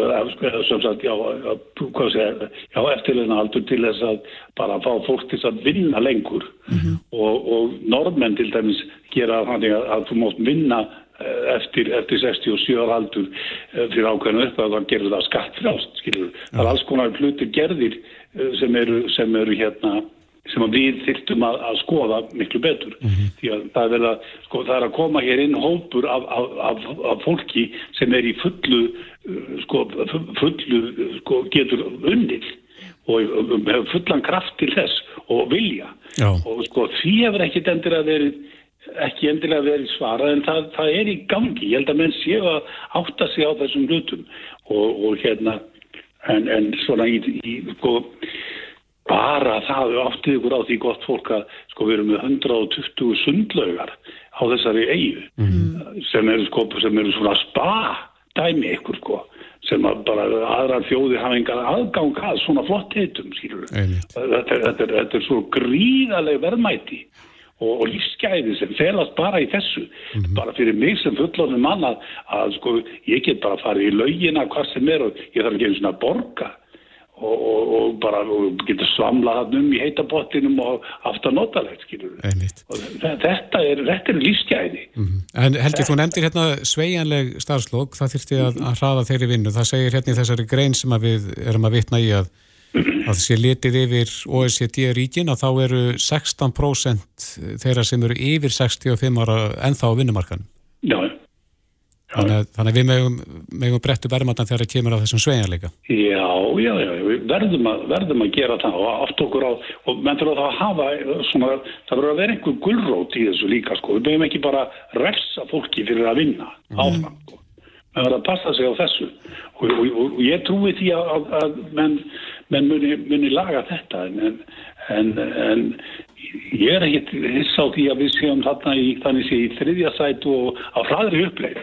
eftirlauna aldur til þess að bara fá fólk til að vinna lengur mm -hmm. og, og normenn til dæmis gera þannig að, að þú mótt vinna eftir, eftir 67 aldur eh, fyrir ákveðinu upp að það gerur það skattfrást skilur. Það er alls konar hlutir gerðir eh, sem eru, sem eru hérna sem við þyrtum að, að skoða miklu betur mm -hmm. því að það er að, sko, það er að koma hér inn hópur af, af, af fólki sem er í fullu sko, fullu sko, getur unnið og hefur fullan kraft til þess og vilja Já. og sko því hefur ekkit endur að verið ekki endilega verið svarað en það, það er í gangi, ég held að menn séu að átta sig á þessum hlutum og, og hérna en, en svona í, í sko, bara það áttið ykkur á því gott fólk að sko við erum með 120 sundlaugar á þessari eigu mm -hmm. sem eru sko sem eru svona spa dæmi ykkur sko sem bara aðra þjóði hafa engan aðgang að svona flott heitum þetta, þetta, þetta, þetta er svo gríðarlega verðmæti og, og lífsgæði sem felast bara í þessu. Mm -hmm. bara fyrir mig sem fullorðin mann að, að sko ég get bara farið í laugina hvað sem er og ég þarf ekki einu svona að borga. Og, og, og bara getur svamlað hann um í heitabottinum og skilur þetta er, þetta er lífsgæði. Mm -hmm. En Helgi þú nefndir hérna sveianleg starfslokk það þurfti að, að hraða þeirri vinnu. Það segir hérna í þessari grein sem við erum að vitna í að að sé litið yfir OECD-ríkin að þá eru 16% þeirra sem eru yfir 65 ára ennþá á vinnumarkanum. Já, já. Þannig, þannig að við megum, megum brettu verðmatan þegar það kemur á þessum sveinarleika. Já, já, já, við verðum að, verðum að gera það og aft okkur á, og menn þurfa það að hafa svona, það verður að vera einhver gullrót í þessu líka, sko. Við megum ekki bara refsa fólki fyrir að vinna mm. áfram, sko. Við verðum að passa sig á þessu og, og, og, og ég trúi því að, að, að menn menn muni, muni laga þetta en, en, en ég er ekkit hiss á því að við séum þarna í, þannig sé í þriðja sætu og á hraðri uppleið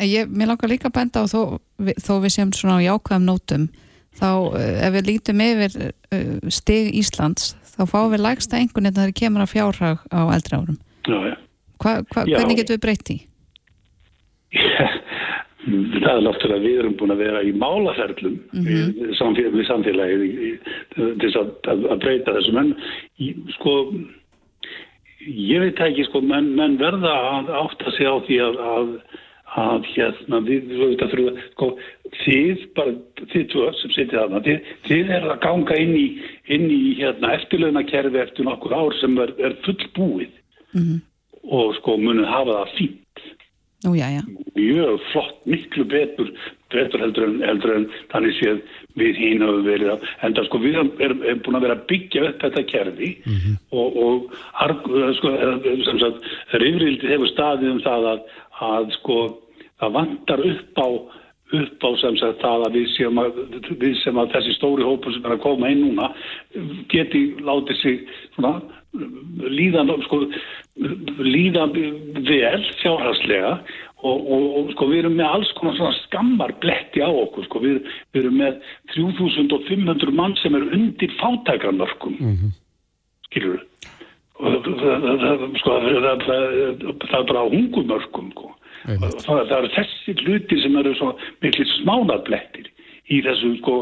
Ég, mér langar líka að benda á þó, þó við séum svona á jákvæðum nótum þá eh, ef við lítum yfir stig Íslands þá fáum við lægsta engun en það er kemur að fjárhag á eldra árum Já, já. Hva, hva, Hvernig getur við? Já það er náttúrulega við erum búin að vera í málaferlum mm -hmm. við, við samfélagið til að, að, að breyta þessum en sko ég veit ekki sko menn, menn verða að átta sig á því að, að hérna við, við þurfum sko þið bara, þið tvö sem setið þarna þið, þið er að ganga inn í inn í hérna eftirlöðnakerfi eftir nokkur ár sem er, er full búið mm -hmm. og sko munið hafa það fínt Nú, já, já. mjög flott, miklu betur betur heldur en, heldur en þannig séð við hín höfum verið að en það sko við erum, erum, erum búin að vera að byggja upp þetta kerfi og, og arg, sko, sem sagt rifrildi hefur staðið um það að, að sko það vantar upp á upp á sem sagt það að við séum að, við sem að þessi stóri hópur sem er að koma inn núna geti látið sig svona líðan sko, líðan vel fjárhagslega og, og, og sko við erum með alls konar svona skammar bletti á okkur sko við, við erum með 3500 mann sem er undir fátækarmörkum mm -hmm. skilur og það, það, það, það er bara hungumörkum sko. það er þessi hluti sem eru svo miklu smánarblettir í þessu sko,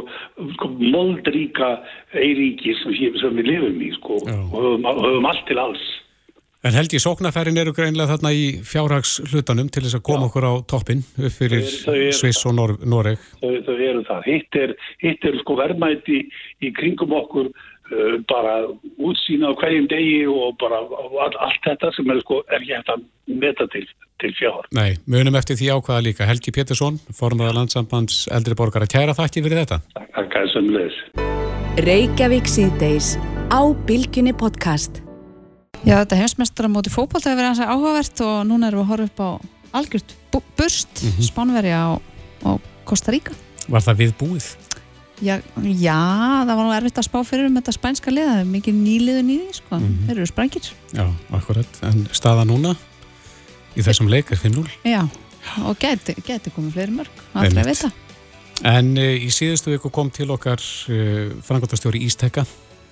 sko moldríka eiríki sem, sem við lifum í sko og höfum, höfum allt til alls En held ég sóknarferðin eru greinlega þarna í fjárhags hlutanum til þess að koma Já. okkur á toppin upp fyrir Sviss og Nor Noreg. Þau, þau eru það. Hitt er, hitt er sko verðmæti í, í kringum okkur bara útsýna á hverjum degi og bara all, allt þetta sem er sko er ekki eftir að meta til, til fjár. Nei, munum eftir því ákvaða líka. Helgi Pétursson, formaða landsambands eldri borgar að kæra þakki fyrir þetta. Takk að sömulegis. Reykjavík síðdeis á Bilginni podcast. Já, þetta heimsmestara móti fókbalt hefur verið hans áhugavert og núna erum við að horfa upp á algjört burst, mm -hmm. Spánveri á, á Costa Rica. Var það við búið? Já, já, það var nú erfitt að spá fyrir um þetta spænska liða, mikið nýliðun í því, sko, mm -hmm. þeir eru sprængir. Já, akkurat, en staða núna í þessum leik er 5-0. Já, og geti, geti komið fleiri mörg, aldrei veit það. En e, í síðustu viku kom til okkar e, frangotastjóri Ísteka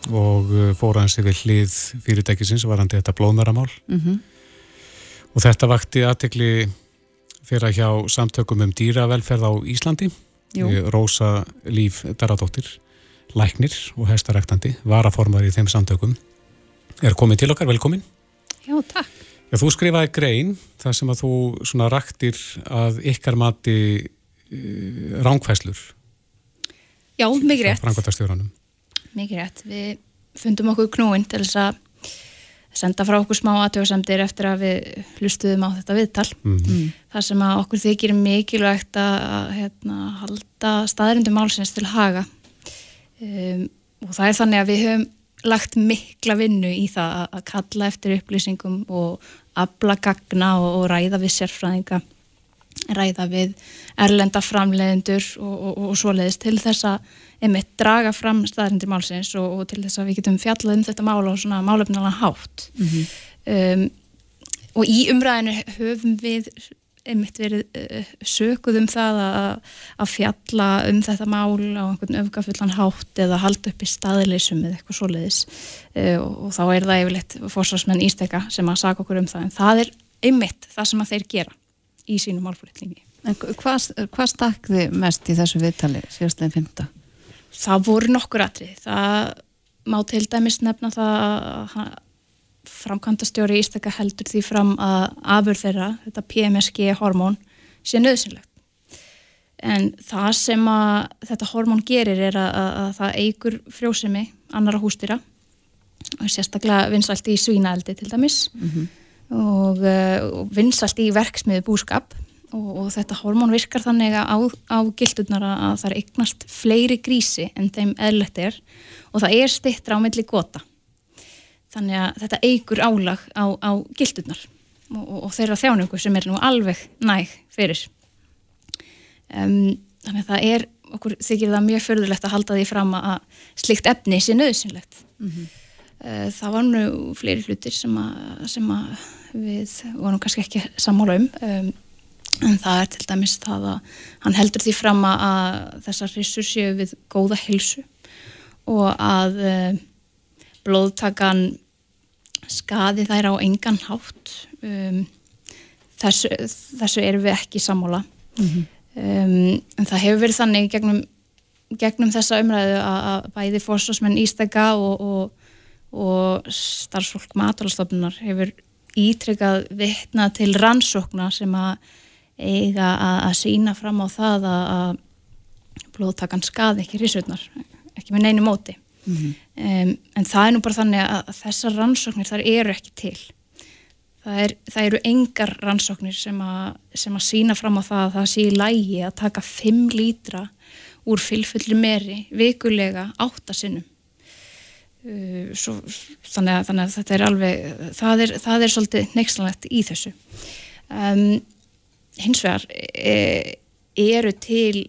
og uh, fóra hans yfir hlið fyrirtækisins varandi þetta blóðmæramál mm -hmm. og þetta vakti aðtekli fyrir hjá samtökum um dýravelferð á Íslandi Jú. Rósa Líf Daradóttir læknir og hestaræktandi varaformar í þeim samtökum er komin til okkar, velkomin. Já, takk. Já, þú skrifaði grein þar sem að þú svona raktir að ykkar mati uh, rángfæslur Já, mikið rétt. Mikið rétt. Við fundum okkur knúin til þess að senda frá okkur smá aðtjóðsamdir eftir að við hlustuðum á þetta viðtal. Mm -hmm. Það sem að okkur þykir mikilvægt að hérna, halda staðrindum málsins til haga um, og það er þannig að við höfum lagt mikla vinnu í það að kalla eftir upplýsingum og abla gagna og, og ræða við sérfræðinga ræða við erlenda framleiðendur og, og, og svoleiðist til þess að einmitt draga fram staðrindir málsins og, og til þess að við getum fjallað um þetta mál á svona málefnilega hátt. Mm -hmm. um, og í umræðinu höfum við einmitt verið uh, sökuð um það að, að fjalla um þetta mál á einhvern öfgafullan hátt eða halda upp í staðileysum eða eitthvað svoleiðis. Uh, og, og þá er það yfirleitt fórsvarsmenn ísteka sem að saka okkur um það. En það er einmitt það sem að þeir gera í sínum málfóriðlingi. Hvað, hvað stakði mest í þessu viðtali síðastleginn fymta? Það voru nokkur atrið. Það má til dæmis nefna það að framkvæmdastjóri Ístaka heldur því fram að afur þeirra, þetta PMSG hormón, sé nöðsynlegt. En það sem að þetta hormón gerir er að, að, að það eigur frjósemi annara hústýra og sérstaklega vinsalt í svínaeldi til dæmis mm -hmm. Og, eh, og vinsalt í verksmiðu búskap. Og, og þetta hormón virkar þannig á, á gildurnar að það er eignast fleiri grísi en þeim eðlert er og það er stittra á milli gota. Þannig að þetta eigur álag á, á gildurnar og, og þeirra þjánungu sem er nú alveg næg fyrir. Um, þannig að það er okkur þykir það mjög förðulegt að halda því fram að slikt efni sé nöðsynlegt mm -hmm. Það var nú fleiri hlutir sem að, sem að við vorum kannski ekki sammála um. Um en það er til dæmis það að hann heldur því fram að þessar hrissur séu við góða hilsu og að uh, blóðtakan skaði þær á engan hátt. Um, þessu, þessu erum við ekki sammála. Mm -hmm. um, en það hefur verið þannig gegnum, gegnum þessa umræðu að, að bæði fórsvarsmenn ístækka og, og, og starfsfólk maturlastofnunar hefur ítrykkað vittna til rannsókna sem að eiga að sína fram á það að blóðtakan skaði ekki risutnar, ekki með neinu móti. Mm -hmm. um, en það er nú bara þannig að þessar rannsóknir þar eru ekki til. Það, er, það eru engar rannsóknir sem að, sem að sína fram á það að það sé í lægi að taka 5 lítra úr fylgfulli meri vikulega áttasinnum svo, þannig, að, þannig að þetta er alveg það er, það er svolítið neikslanlegt í þessu um, hins vegar e, eru til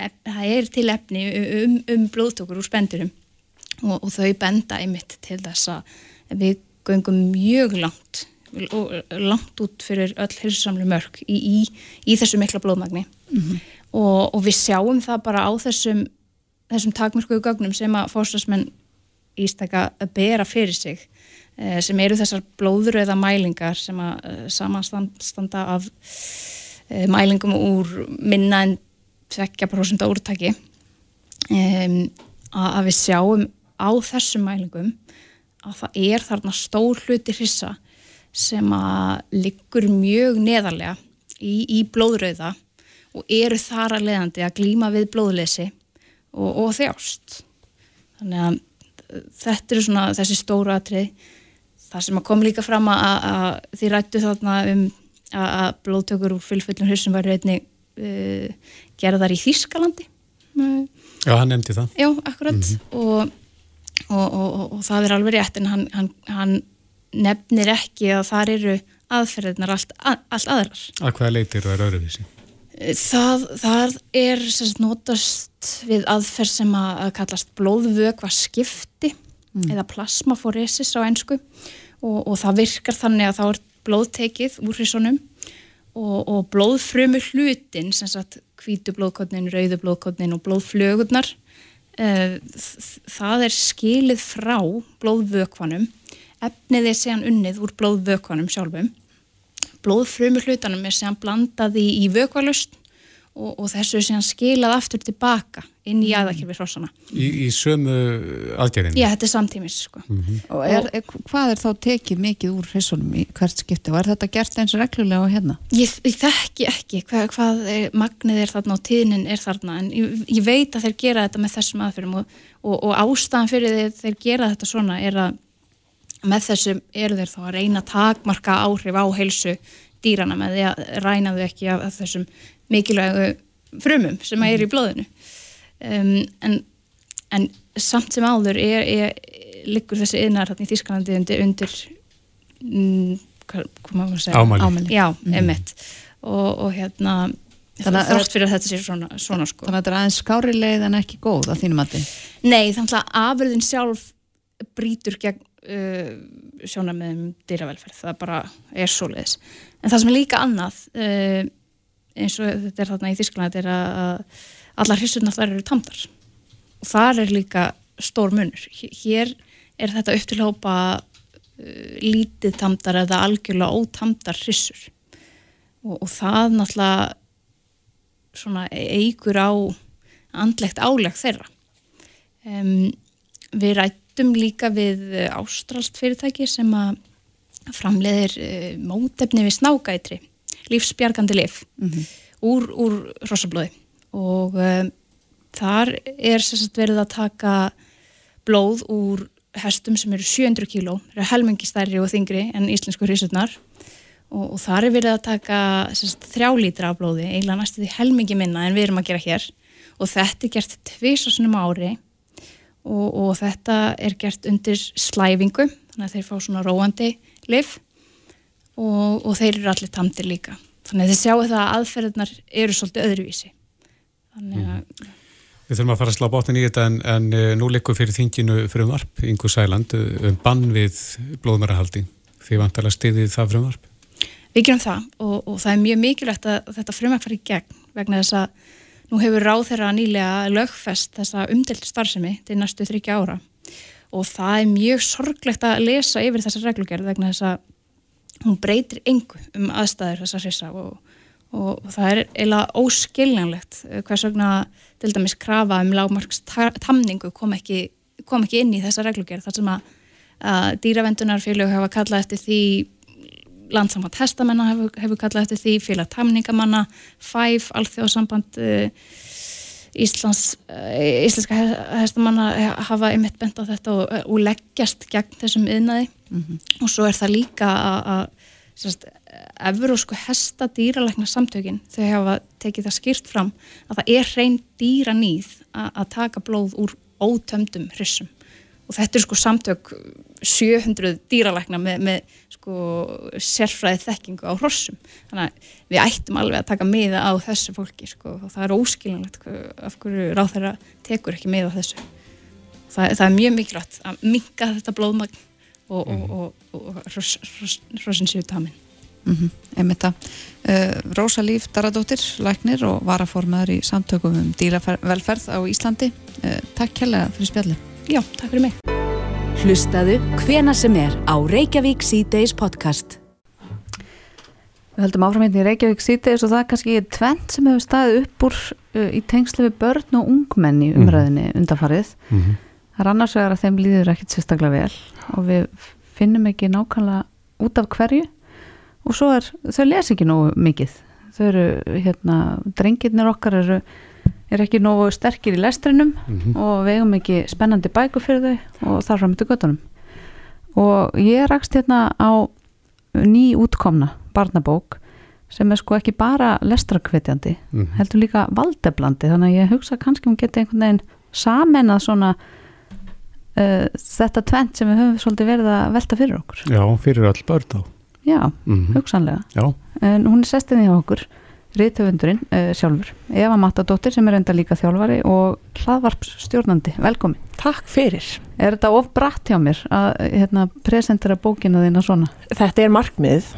það er til efni um, um blóðtökur úr spendurum og, og þau benda einmitt til þess að við göngum mjög langt langt út fyrir öll hilsamlu mörg í, í, í þessu mikla blóðmagni mm -hmm. og, og við sjáum það bara á þessum, þessum takmörkuðu gögnum sem að fórstasmenn ístaka að bera fyrir sig eh, sem eru þessar blóðröða mælingar sem að eh, samanstanda af eh, mælingum úr minna en 2% úrtaki að við sjáum á þessum mælingum að það er þarna stór hluti hrissa sem að liggur mjög neðarlega í, í blóðröða og eru þar að leiðandi að glýma við blóðleysi og, og þjást. Þannig að þetta eru svona þessi stóru atrið. Það sem að kom líka fram að, að því rættu þarna um að, að blóðtökur úr fylgföllum hryssum var einni uh, gerðar í Þýskalandi. Já, hann nefndi það. Já, akkurat mm -hmm. og, og, og það er alveg rétt en hann, hann, hann nefnir ekki að þar eru aðferðinar allt, allt aðrar. Að hvaða leitir það er öðruvísi? Það, það er sérst, notast við aðferð sem að, kallast blóðvögva skipti mm. eða plasmaforesis á einsku og, og það virkar þannig að þá er blóðtekið úr hrissunum og, og blóðfrömu hlutin sem sagt hvítu blóðkotnin, rauðu blóðkotnin og blóðflögurnar uh, það er skilið frá blóðvögvanum efnið er séðan unnið úr blóðvökvanum sjálfum blóðfrömu hlutanum er séðan blandað í, í vökvalust og, og þessu er séðan skilað aftur tilbaka inn í aðakirfi hrossana Í, í sömu aðgerðinu? Já, þetta er samtímis sko. mm -hmm. Og er, er, hvað er þá tekið mikið úr hrissunum í hvert skipti og er þetta gert eins reglulega á hérna? Ég, ég þekki ekki hvað, hvað er, magnið er þarna og tíðnin er þarna en ég, ég veit að þeir gera þetta með þessum aðferðum og, og, og ástæðan fyrir þeir, þeir gera þetta svona er að með þessum eru þeir þá að reyna að takmarka áhrif á heilsu dýrana með því að ræna þau ekki af, þessum mikilvægu frumum sem að er í blóðinu um, en, en samt sem áður er, er liggur þessi yðnar hérna í Þísklandi undir, undir segja? Ámæli. Já, mm. emitt og, og hérna þrátt fyrir að þetta sé svona, svona sko. Þannig að þetta er aðeins skári leið en ekki góð að þínum að þið? Nei, þannig að afurðin sjálf brítur gegn uh, sjóna með um dýravelferð, það bara er svo leiðis. En það sem er líka annað uh, eins og þetta er þarna í Þískland er að allar hrissurnar þar eru tamdar og þar er líka stór munur. Hér er þetta upp til hópa uh, lítið tamdar eða algjörlega ótamdar hrissur og, og það náttúrulega svona eigur á andlegt áleg þeirra. Um, við rætt rættum líka við eh, ástralst fyrirtæki sem að framleiðir uh, mótefni við snágætri, lífsbjargandi lif mm -hmm. úr, úr rosablóði og um, þar er sérst verið að taka blóð úr hestum sem eru 700 kíló, eru helmingi stærri og þingri en íslensku hrísutnar og, og þar er verið að taka sérst, þrjá lítra af blóði, eiginlega næstu því helmingi minna en við erum að gera hér. Og þetta er gert tvisasunum ári og, og þetta er gert undir slæfingu þannig að þeir fá svona róandi liv og, og þeir eru allir tamtir líka. Þannig að þið sjáu það að aðferðnar eru svolítið öðruvísi. Þannig að mm. Við þurfum að fara að slá bátinn í þetta en, en eh, nú likur fyrir þinginu frumvarp Ingu Sæland um bann við blóðmærahaldi því vantalega stiðið það frumvarp? Við gerum það og, og það er mjög mikilvægt að þetta frumvarp fari í gegn vegna þess að Nú hefur ráð þeirra nýlega lögfest þessa umdelt starfsemi til næstu þryggja ára. Og það er mjög sorglegt að lesa yfir þessa reglugjörð vegna þess að hún breytir engu um aðstæður þessa hrissa og, og, og það er eiginlega óskiljanlegt hvers vegna til dæmis krafa um lágmarkstamningu kom ekki, kom ekki inn í þessa reglugjörð þar sem að, að dýravendunarfélög hafa kallað eftir því landsamfand hestamennar hefur, hefur kallað eftir því, félag tamningamanna, FÆF, alþjóðsamband uh, Íslands, uh, íslenska hestamanna hafa einmitt bent á þetta og, og leggjast gegn þessum yðnaði mm -hmm. og svo er það líka að Evrósku hesta dýralækna samtökin þau hafa tekið það skýrt fram að það er hrein dýra nýð að taka blóð úr ótömdum hryssum og þetta er sko samtök 700 dýralækna með, með sko sérfræði þekkingu á hrossum. Þannig að við ættum alveg að taka miða á þessu fólki sko. Og það er óskilinlegt af hverju ráð þeirra tekur ekki miða á þessu. Það, það er mjög mikilvægt að minga þetta blóðmagn og, mm. og, og, og hrossin séu tamin. Mm -hmm. Einmitt að uh, Rósa Líf Daradóttir, læknir og varaformaður í samtökum um dýravelferð á Íslandi. Uh, Takk kærlega fyrir spjalli Já, takk fyrir mig Hlustaðu hvena sem er á Reykjavík C-Days podcast Við höldum áfram hérna í Reykjavík C-Days og það er kannski tvent sem hefur staðið upp úr uh, í tengslu við börn og ungmenni mhm. umræðinni mm. undanfarið mm -hmm. Það er annars vegar að þeim líður ekkert sérstaklega vel og við finnum ekki nákvæmlega út af hverju og svo er, þau les ekki nógu mikið þau eru, hérna, drengirnir okkar eru, eru ekki nógu sterkir í lestrinum mm -hmm. og við eigum ekki spennandi bæku fyrir þau og þar fram til göttunum og ég rakst hérna á ný útkomna barnabók sem er sko ekki bara lestrakvetjandi mm -hmm. heldur líka valdeblandi þannig að ég hugsa kannski hún geti einhvern veginn samen að svona uh, þetta tvent sem við höfum svolítið verið að velta fyrir okkur Já, fyrir all börn þá Já, mm -hmm. hugsanlega. Já. En hún er sestinni á okkur, riðtöfundurinn uh, sjálfur. Eva Matadóttir sem er enda líka þjálfari og hlaðvarpsstjórnandi. Velkomin. Takk fyrir. Er þetta of bratt hjá mér að hérna, presentera bókina þína svona? Þetta er markmið,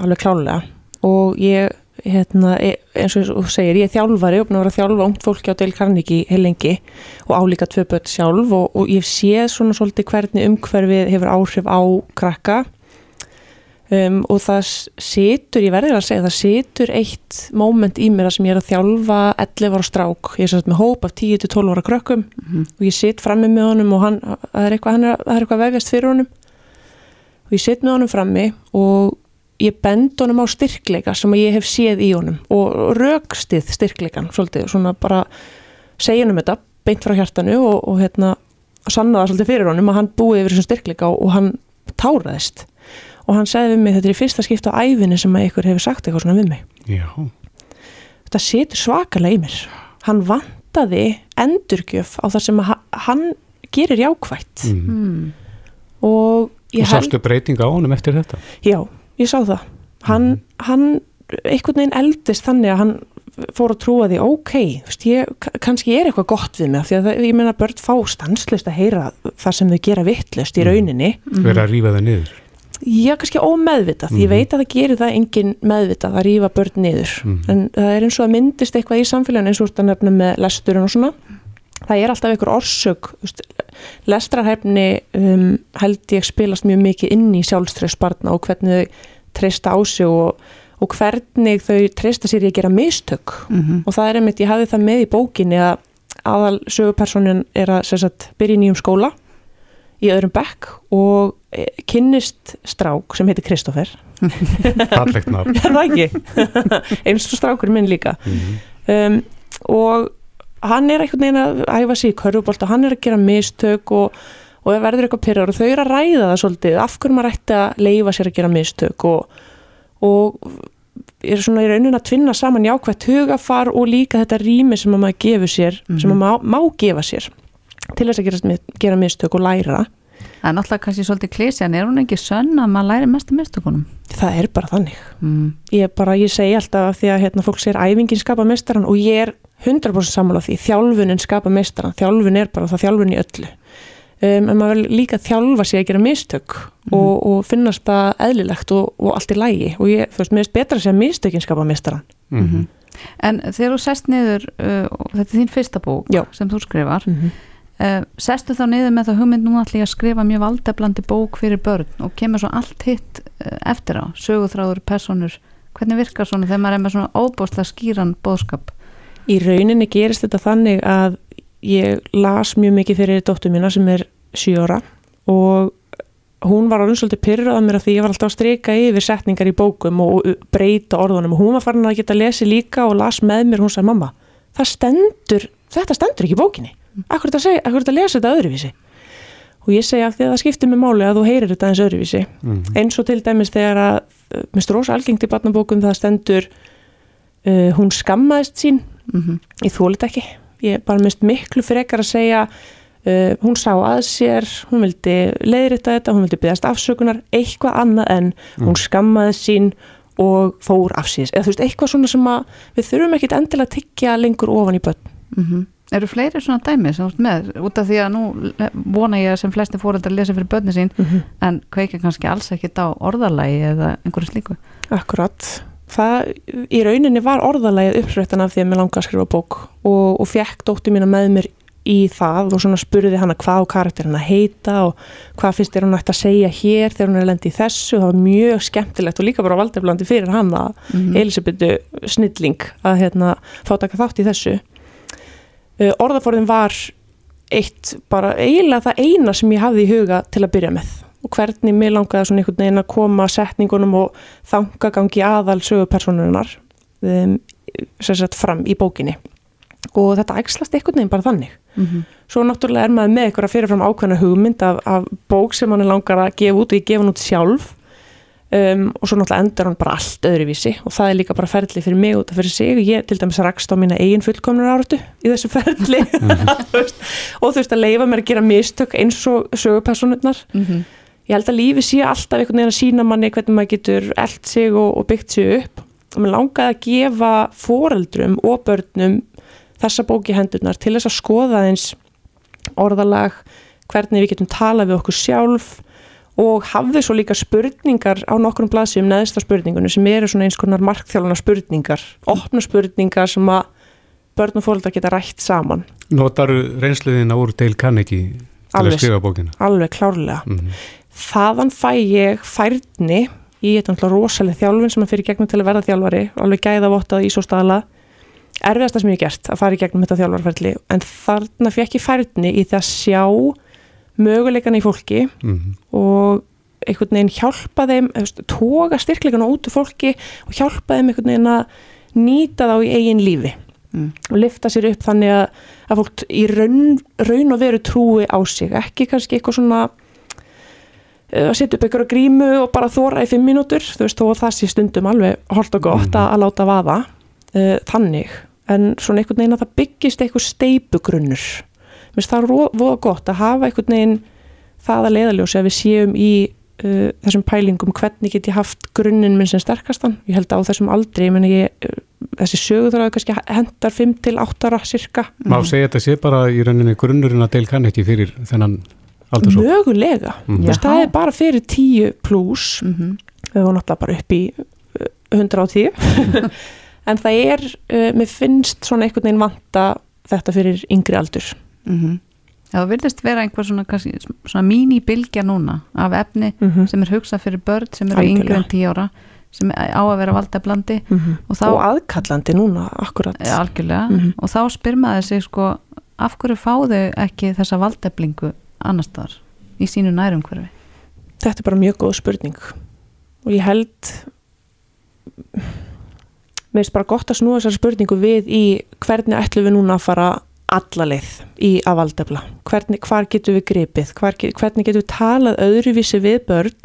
alveg klálega og ég, hérna, e, eins og þú segir, ég er þjálfari og búin að vera að þjálfa ungt fólki á Deil Karniki heilengi og álíka tvö börn sjálf og, og ég sé svona svolítið hvernig umhverfið hefur áhrif á krakka Um, og það situr, ég verður að segja það situr eitt móment í mér að sem ég er að þjálfa 11 ára strák. Ég er satt með hóp af 10-12 ára krökkum mm -hmm. og ég sitt frammi með honum og hann, það er eitthvað, er, er eitthvað vefjast fyrir honum. Og ég sitt með honum frammi og ég bend honum á styrkleika sem ég hef séð í honum og raukstið styrkleikan svolítið, svona bara segja honum þetta beint frá hjartanu og, og hérna sanna það svolítið fyrir honum að hann búið yfir þessum styrkleika og, og hann táraðist og hann segði við mig þetta er í fyrsta skipta á æfinni sem að ykkur hefur sagt eitthvað svona við mig Já. þetta setur svakalega í mér hann vantaði endurgjöf á það sem hann gerir jákvægt mm. Mm. og ég og sástu held... breytinga á honum eftir þetta? Já, ég sá það hann, mm. hann einhvern veginn eldist þannig að hann fór að trúa því, ok, veist, ég, kannski er eitthvað gott við mig, því að það, ég menna börn fá stanslist að heyra það sem þau gera vittlust í mm. rauninni. Verða að rýfa það niður Já, kannski ómeðvitað, mm -hmm. ég mhm. veit að það gerir það engin meðvitað að rýfa börn niður mm -hmm. en það er eins og að myndist eitthvað í samfélaginu eins og úr þetta nefnum með lesturinn og svona það er alltaf einhver orsök lestrarhefni um, held ég spilast mjög mikið inn í sjálfströðsbarna og hvernig þau treysta á sig og, og hvernig þau treysta sér í að gera mistök mm -hmm. og það er einmitt, ég hafi það með í bókinni að aðal sögupersonin er að sagt, byrja í nýjum skóla í öðrum bekk og eh, kynnist strák sem heitir Kristófer Fallegt nafn Er það ekki? eins og strákur minn líka mm -hmm. um, og hann er einhvern veginn að æfa sig í körfubólt og hann er að gera mistök og, og það verður eitthvað pyrjar og þau eru að ræða það svolítið af hverju maður ætti að leifa sér að gera mistök og, og er svona í raunin að tvinna saman jákvægt hugafar og líka þetta rými sem maður gefur sér, mm -hmm. sem maður má, má gefa sér til þess að gera, gera mistök og læra Það er náttúrulega kannski svolítið klísi en er hún ekki sönn að maður læri mest um mistökunum? Það er bara þannig. Mm. ég, bara, ég segi alltaf því að hérna, fólk segir æfingin skapa mistaran og ég er 100% sammála því, þjálfunin skapa mistaran þjálfun er bara það þjálfun í öllu. Um, en maður vil líka þjálfa sig að gera mistök mm. og, og finnast það eðlilegt og, og allt í lægi og ég, þú veist, mér finnst betra að segja mistökin skapa mistaran mm -hmm. En þegar þú sest niður uh, þetta er þín fyrsta bók Uh, sestu þá niður með það hugmynd nú allir að skrifa mjög valdeblandi bók fyrir börn og kemur svo allt hitt uh, eftir á, sögutráður, personur hvernig virkar svona þegar maður er með svona óbóstlega skýran bóðskap? Í rauninni gerist þetta þannig að ég las mjög mikið fyrir dóttu mína sem er 7 ára og hún var alveg svolítið pyrrað mér af því ég var alltaf að streika yfir setningar í bókum og breyta orðunum. Og hún var farin að geta að lesi líka og las með mér hún sagði mamma, þetta stendur ekki í bókinni akkur þetta að lesa þetta öðruvísi? Og ég segja af því að það skiptir mig máli að þú heyrir þetta eins öðruvísi. Mhm. eins og til dæmis þegar að minnst rosa algengt í barnabókum það stendur uh, hún skammaðist sín. Mhm. ég þólit ekki. Ég bara minnst miklu frekar að segja uh, hún sá að sér hún vildi leiðrita þetta, hún vildi byggast afsökunar eitthvað annað en hún skammaðist sín og fór af síðis eða þú veist, eitthvað svona sem að við þurfum ekkit endilega að tyggja lengur ofan í börn. Mhm. Eru fleiri svona dæmi sem þú ert með? Út af því að nú vona ég að sem flesti fóreldrar lesa fyrir börni sín en kveikja kannski alls ekkit á orðalagi eða einhverju slíku. Akkurat. Það í rauninni var orðalagið uppsrættan af því að mér langa að skrifa bók og, og fekk dóttir mína með mér í það og svona spurði hana hvað á karakterin að heita og hvað finnst hún ætti að segja hér þegar hún er að lenda í þessu. Það var mjög skemmtilegt og líka bara valdeblandi fyrir hana Mhm. Elisabetu Snilling að hérna, fá taka þátt í þessu orðaforðin var eitt bara eiginlega það eina sem ég hafði í huga til að byrja með. Og hvernig mér langaði svona einhvern veginn að koma setningunum og þangagangi aðal sögupersonunar um, sem sagt fram í bókinni. Og þetta ægslast einhvern veginn bara þannig. Mhm. svo náttúrulega er maður með eitthvað fyrirfram ákveðna hugmynd af, af bók sem hann er langar að gefa út og ég gefa hann út sjálf um, og svo náttúrulega endur hann bara allt öðruvísi. Og það er líka bara ferli fyrir mig út af fyrir sig. Ég til dæmis rakst á mína eigin fullkomnur áratu í þessu ferli. Og þú veist að leifa mér að gera mistök eins og sögupersonurnar. Mhm. ég held að lífi sé alltaf einhvern veginn að sína manni hvernig maður getur eld sig og, og byggt sig upp. Og mér langaði að gefa foreldrum og börnum þessa bók í hendurnar til þess að skoða eins orðalag hvernig við getum talað við okkur sjálf og hafði svo líka spurningar á nokkrum blaðsum neðsta spurningunum sem eru svona eins konar markþjálfuna spurningar opna spurningar sem að börn og fóreldrar geta rætt saman Notar reynsluðina úr Dale Carnegie til Alveg. að skrifa bókina? alveg klárlega Mhm. þaðan fæ ég færni í náttúrulega rosalega þjálfin sem að fyrir gegnum til að verða þjálfari alveg gæða vottað í svo staðla erfiðasta sem ég hef gert að fara í gegnum þetta þjálfarferli en þarna fekk ég færni í því að sjá möguleikana í fólki Mhm. og einhvern veginn hjálpa þeim toga styrkleikana út úr fólki og hjálpa þeim einhvern veginn að nýta þá í eigin lífi Mm. og lifta sér upp þannig að, að fólk í raun, raun og veru trúi á sig ekki kannski eitthvað svona eh, að setja upp einhverja grímu og bara þóra í fimm mínútur, þú veist, þó að það sé stundum alveg holt og gott að, að láta vaða uh, þannig, en svona einhvern veginn að það byggist einhver steipugrunnur mér finnst það voða gott að hafa einhvern veginn það að leiðaljósi að við séum í uh, þessum pælingum. Hvernig get ég haft grunninn minn sem sterkastan? Ég held að á þessum aldrei, ég meni ég uh, þessi sögur þar að kannski hendar 5 til 8 ára cirka Má segja þetta sé bara í rauninni grunnurinn að Dale Carnegie fyrir þennan aldursók? mögulega, Mhm. þú veist, það er bara fyrir 10 pluss Mhm. við varum náttúrulega bara upp í uh, 110 en það er, uh, mér finnst svona einhvern veginn vanta þetta fyrir yngri aldur Mhm. Já, það virðist vera einhver svona, svona mínibilgja núna af efni Mhm. sem er hugsað fyrir börn sem eru yngri en 10 ára sem á að vera valda blandi og þá og aðkallandi núna, akkurat Ja, algjörlega. Mhm. og þá spyr maður sig sko af hverju fáðu ekki þessa valdeflingu annar staðar í sínu nærumhverfi? Þetta er bara mjög góð spurning. Og ég held mér finnst bara gott að snúa þessar spurningu við í hvernig ætlum við núna að fara alla leið í að valdefla hvernig, hvar getum við gripið? Hvar, hvernig getum við talað öðruvísi við börn?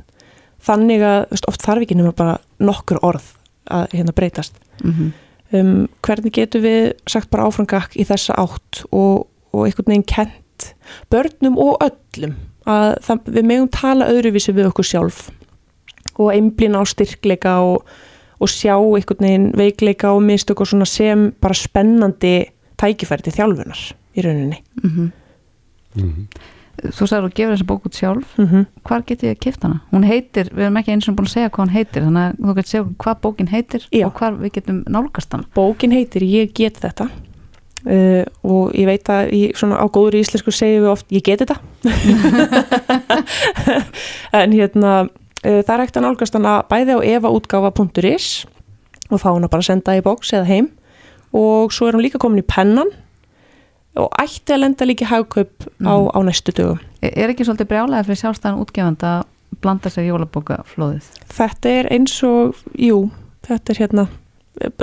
Þannig að veist, oft þarf ekki nema bara nokkur orð að hérna breytast. Mhm. um, hvernig getum við sagt bara áframgakk í þessa átt og, og einhvern veginn kent börnum og öllum að það, við megum tala öðruvísi við okkur sjálf og einblina á styrkleika og, og sjá einhvern veginn veikleika og mistök og svona sem bara spennandi tækifæri til þjálfunar í rauninni Mhm. Mhm. Þú sagður að gefur þessa bók út sjálf mm -hmm. hvar getið þið að kifta hana? Hún heitir, við erum ekki eins og búin að segja hvað hún heitir þannig að þú getur segja hvað bókin heitir Já. og hvar við getum nálgast hana Bókin heitir Ég get þetta uh, og ég veit að í, svona á góður íslensku segjum við oft ég get þetta en hérna uh, það er hægt að nálgast hana bæði á evaútgáfa.is og fá hana bara að senda í bóks eða heim og svo er hún líka komin í pennan og ætti að lenda líka í hagkaup á, á næstu dögum Er, er ekki svolítið brjálega fyrir sjálfstæðan útgefanda að blanda sér jólabókaflóðið? Þetta er eins og, jú, þetta er hérna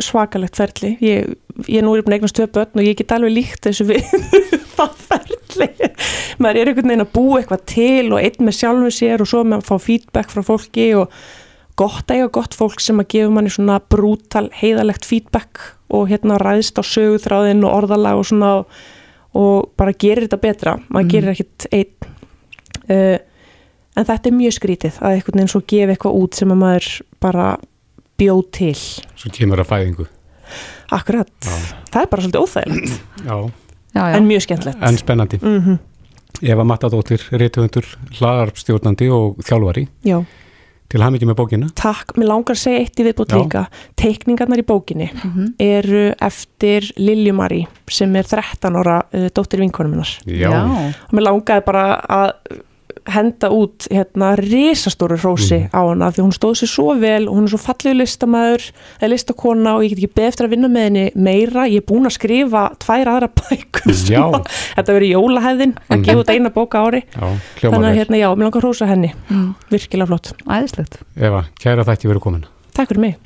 svakalegt ferli. Ég, ég nú er að eignast tvö börn og ég get alveg líkt þessu við það ferli. maður er einhvern veginn að búa eitthvað til og einn með sjálfu sér og svo með að fá feedback frá fólki og gott að eiga gott fólk sem að gefa manni svona brútal heiðalegt feedback og hérna ræðist á söguþráðin og orðalag og svona og, bara gerir þetta betra maður Mhm. gerir ekkit einn uh, en þetta er mjög skrítið að einhvern veginn svo gefa eitthvað út sem að maður bara bjóð til Svo kemur að fæðingu. akkurat, það er bara svolítið óþægilegt Já. Já, já. en mjög skemmtilegt En spennandi. Mhm. Eva Mattadóttir, reytuðundur, hlaðarpstjórnandi og þjálfari. Já. Til ham ekki með bókina. Takk, mér langar að segja eitt í viðbútt Já. líka teikningarnar í bókinni eru eftir Liljumari sem er 13 ára uh, dóttir vinkonum. Já. og mér langaði bara að henda út hérna risastóru hrósi Mhm. á hana því hún stóð sér svo vel og hún er svo fallegu listamæður eða listakona og ég get ekki beð eftir að vinna með henni meira, ég er búin að skrifa tvær aðra bækur að- þetta verið jólahæðin að Mhm. gefa út eina bóka á ári Já, þannig að hérna já, mér langar hrósa henni Mm. virkilega flott Æðislegt Eva, kæra þætti verið komin. Takk fyrir mig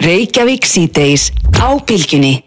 Reykjavík síðdeis á bylgjunni.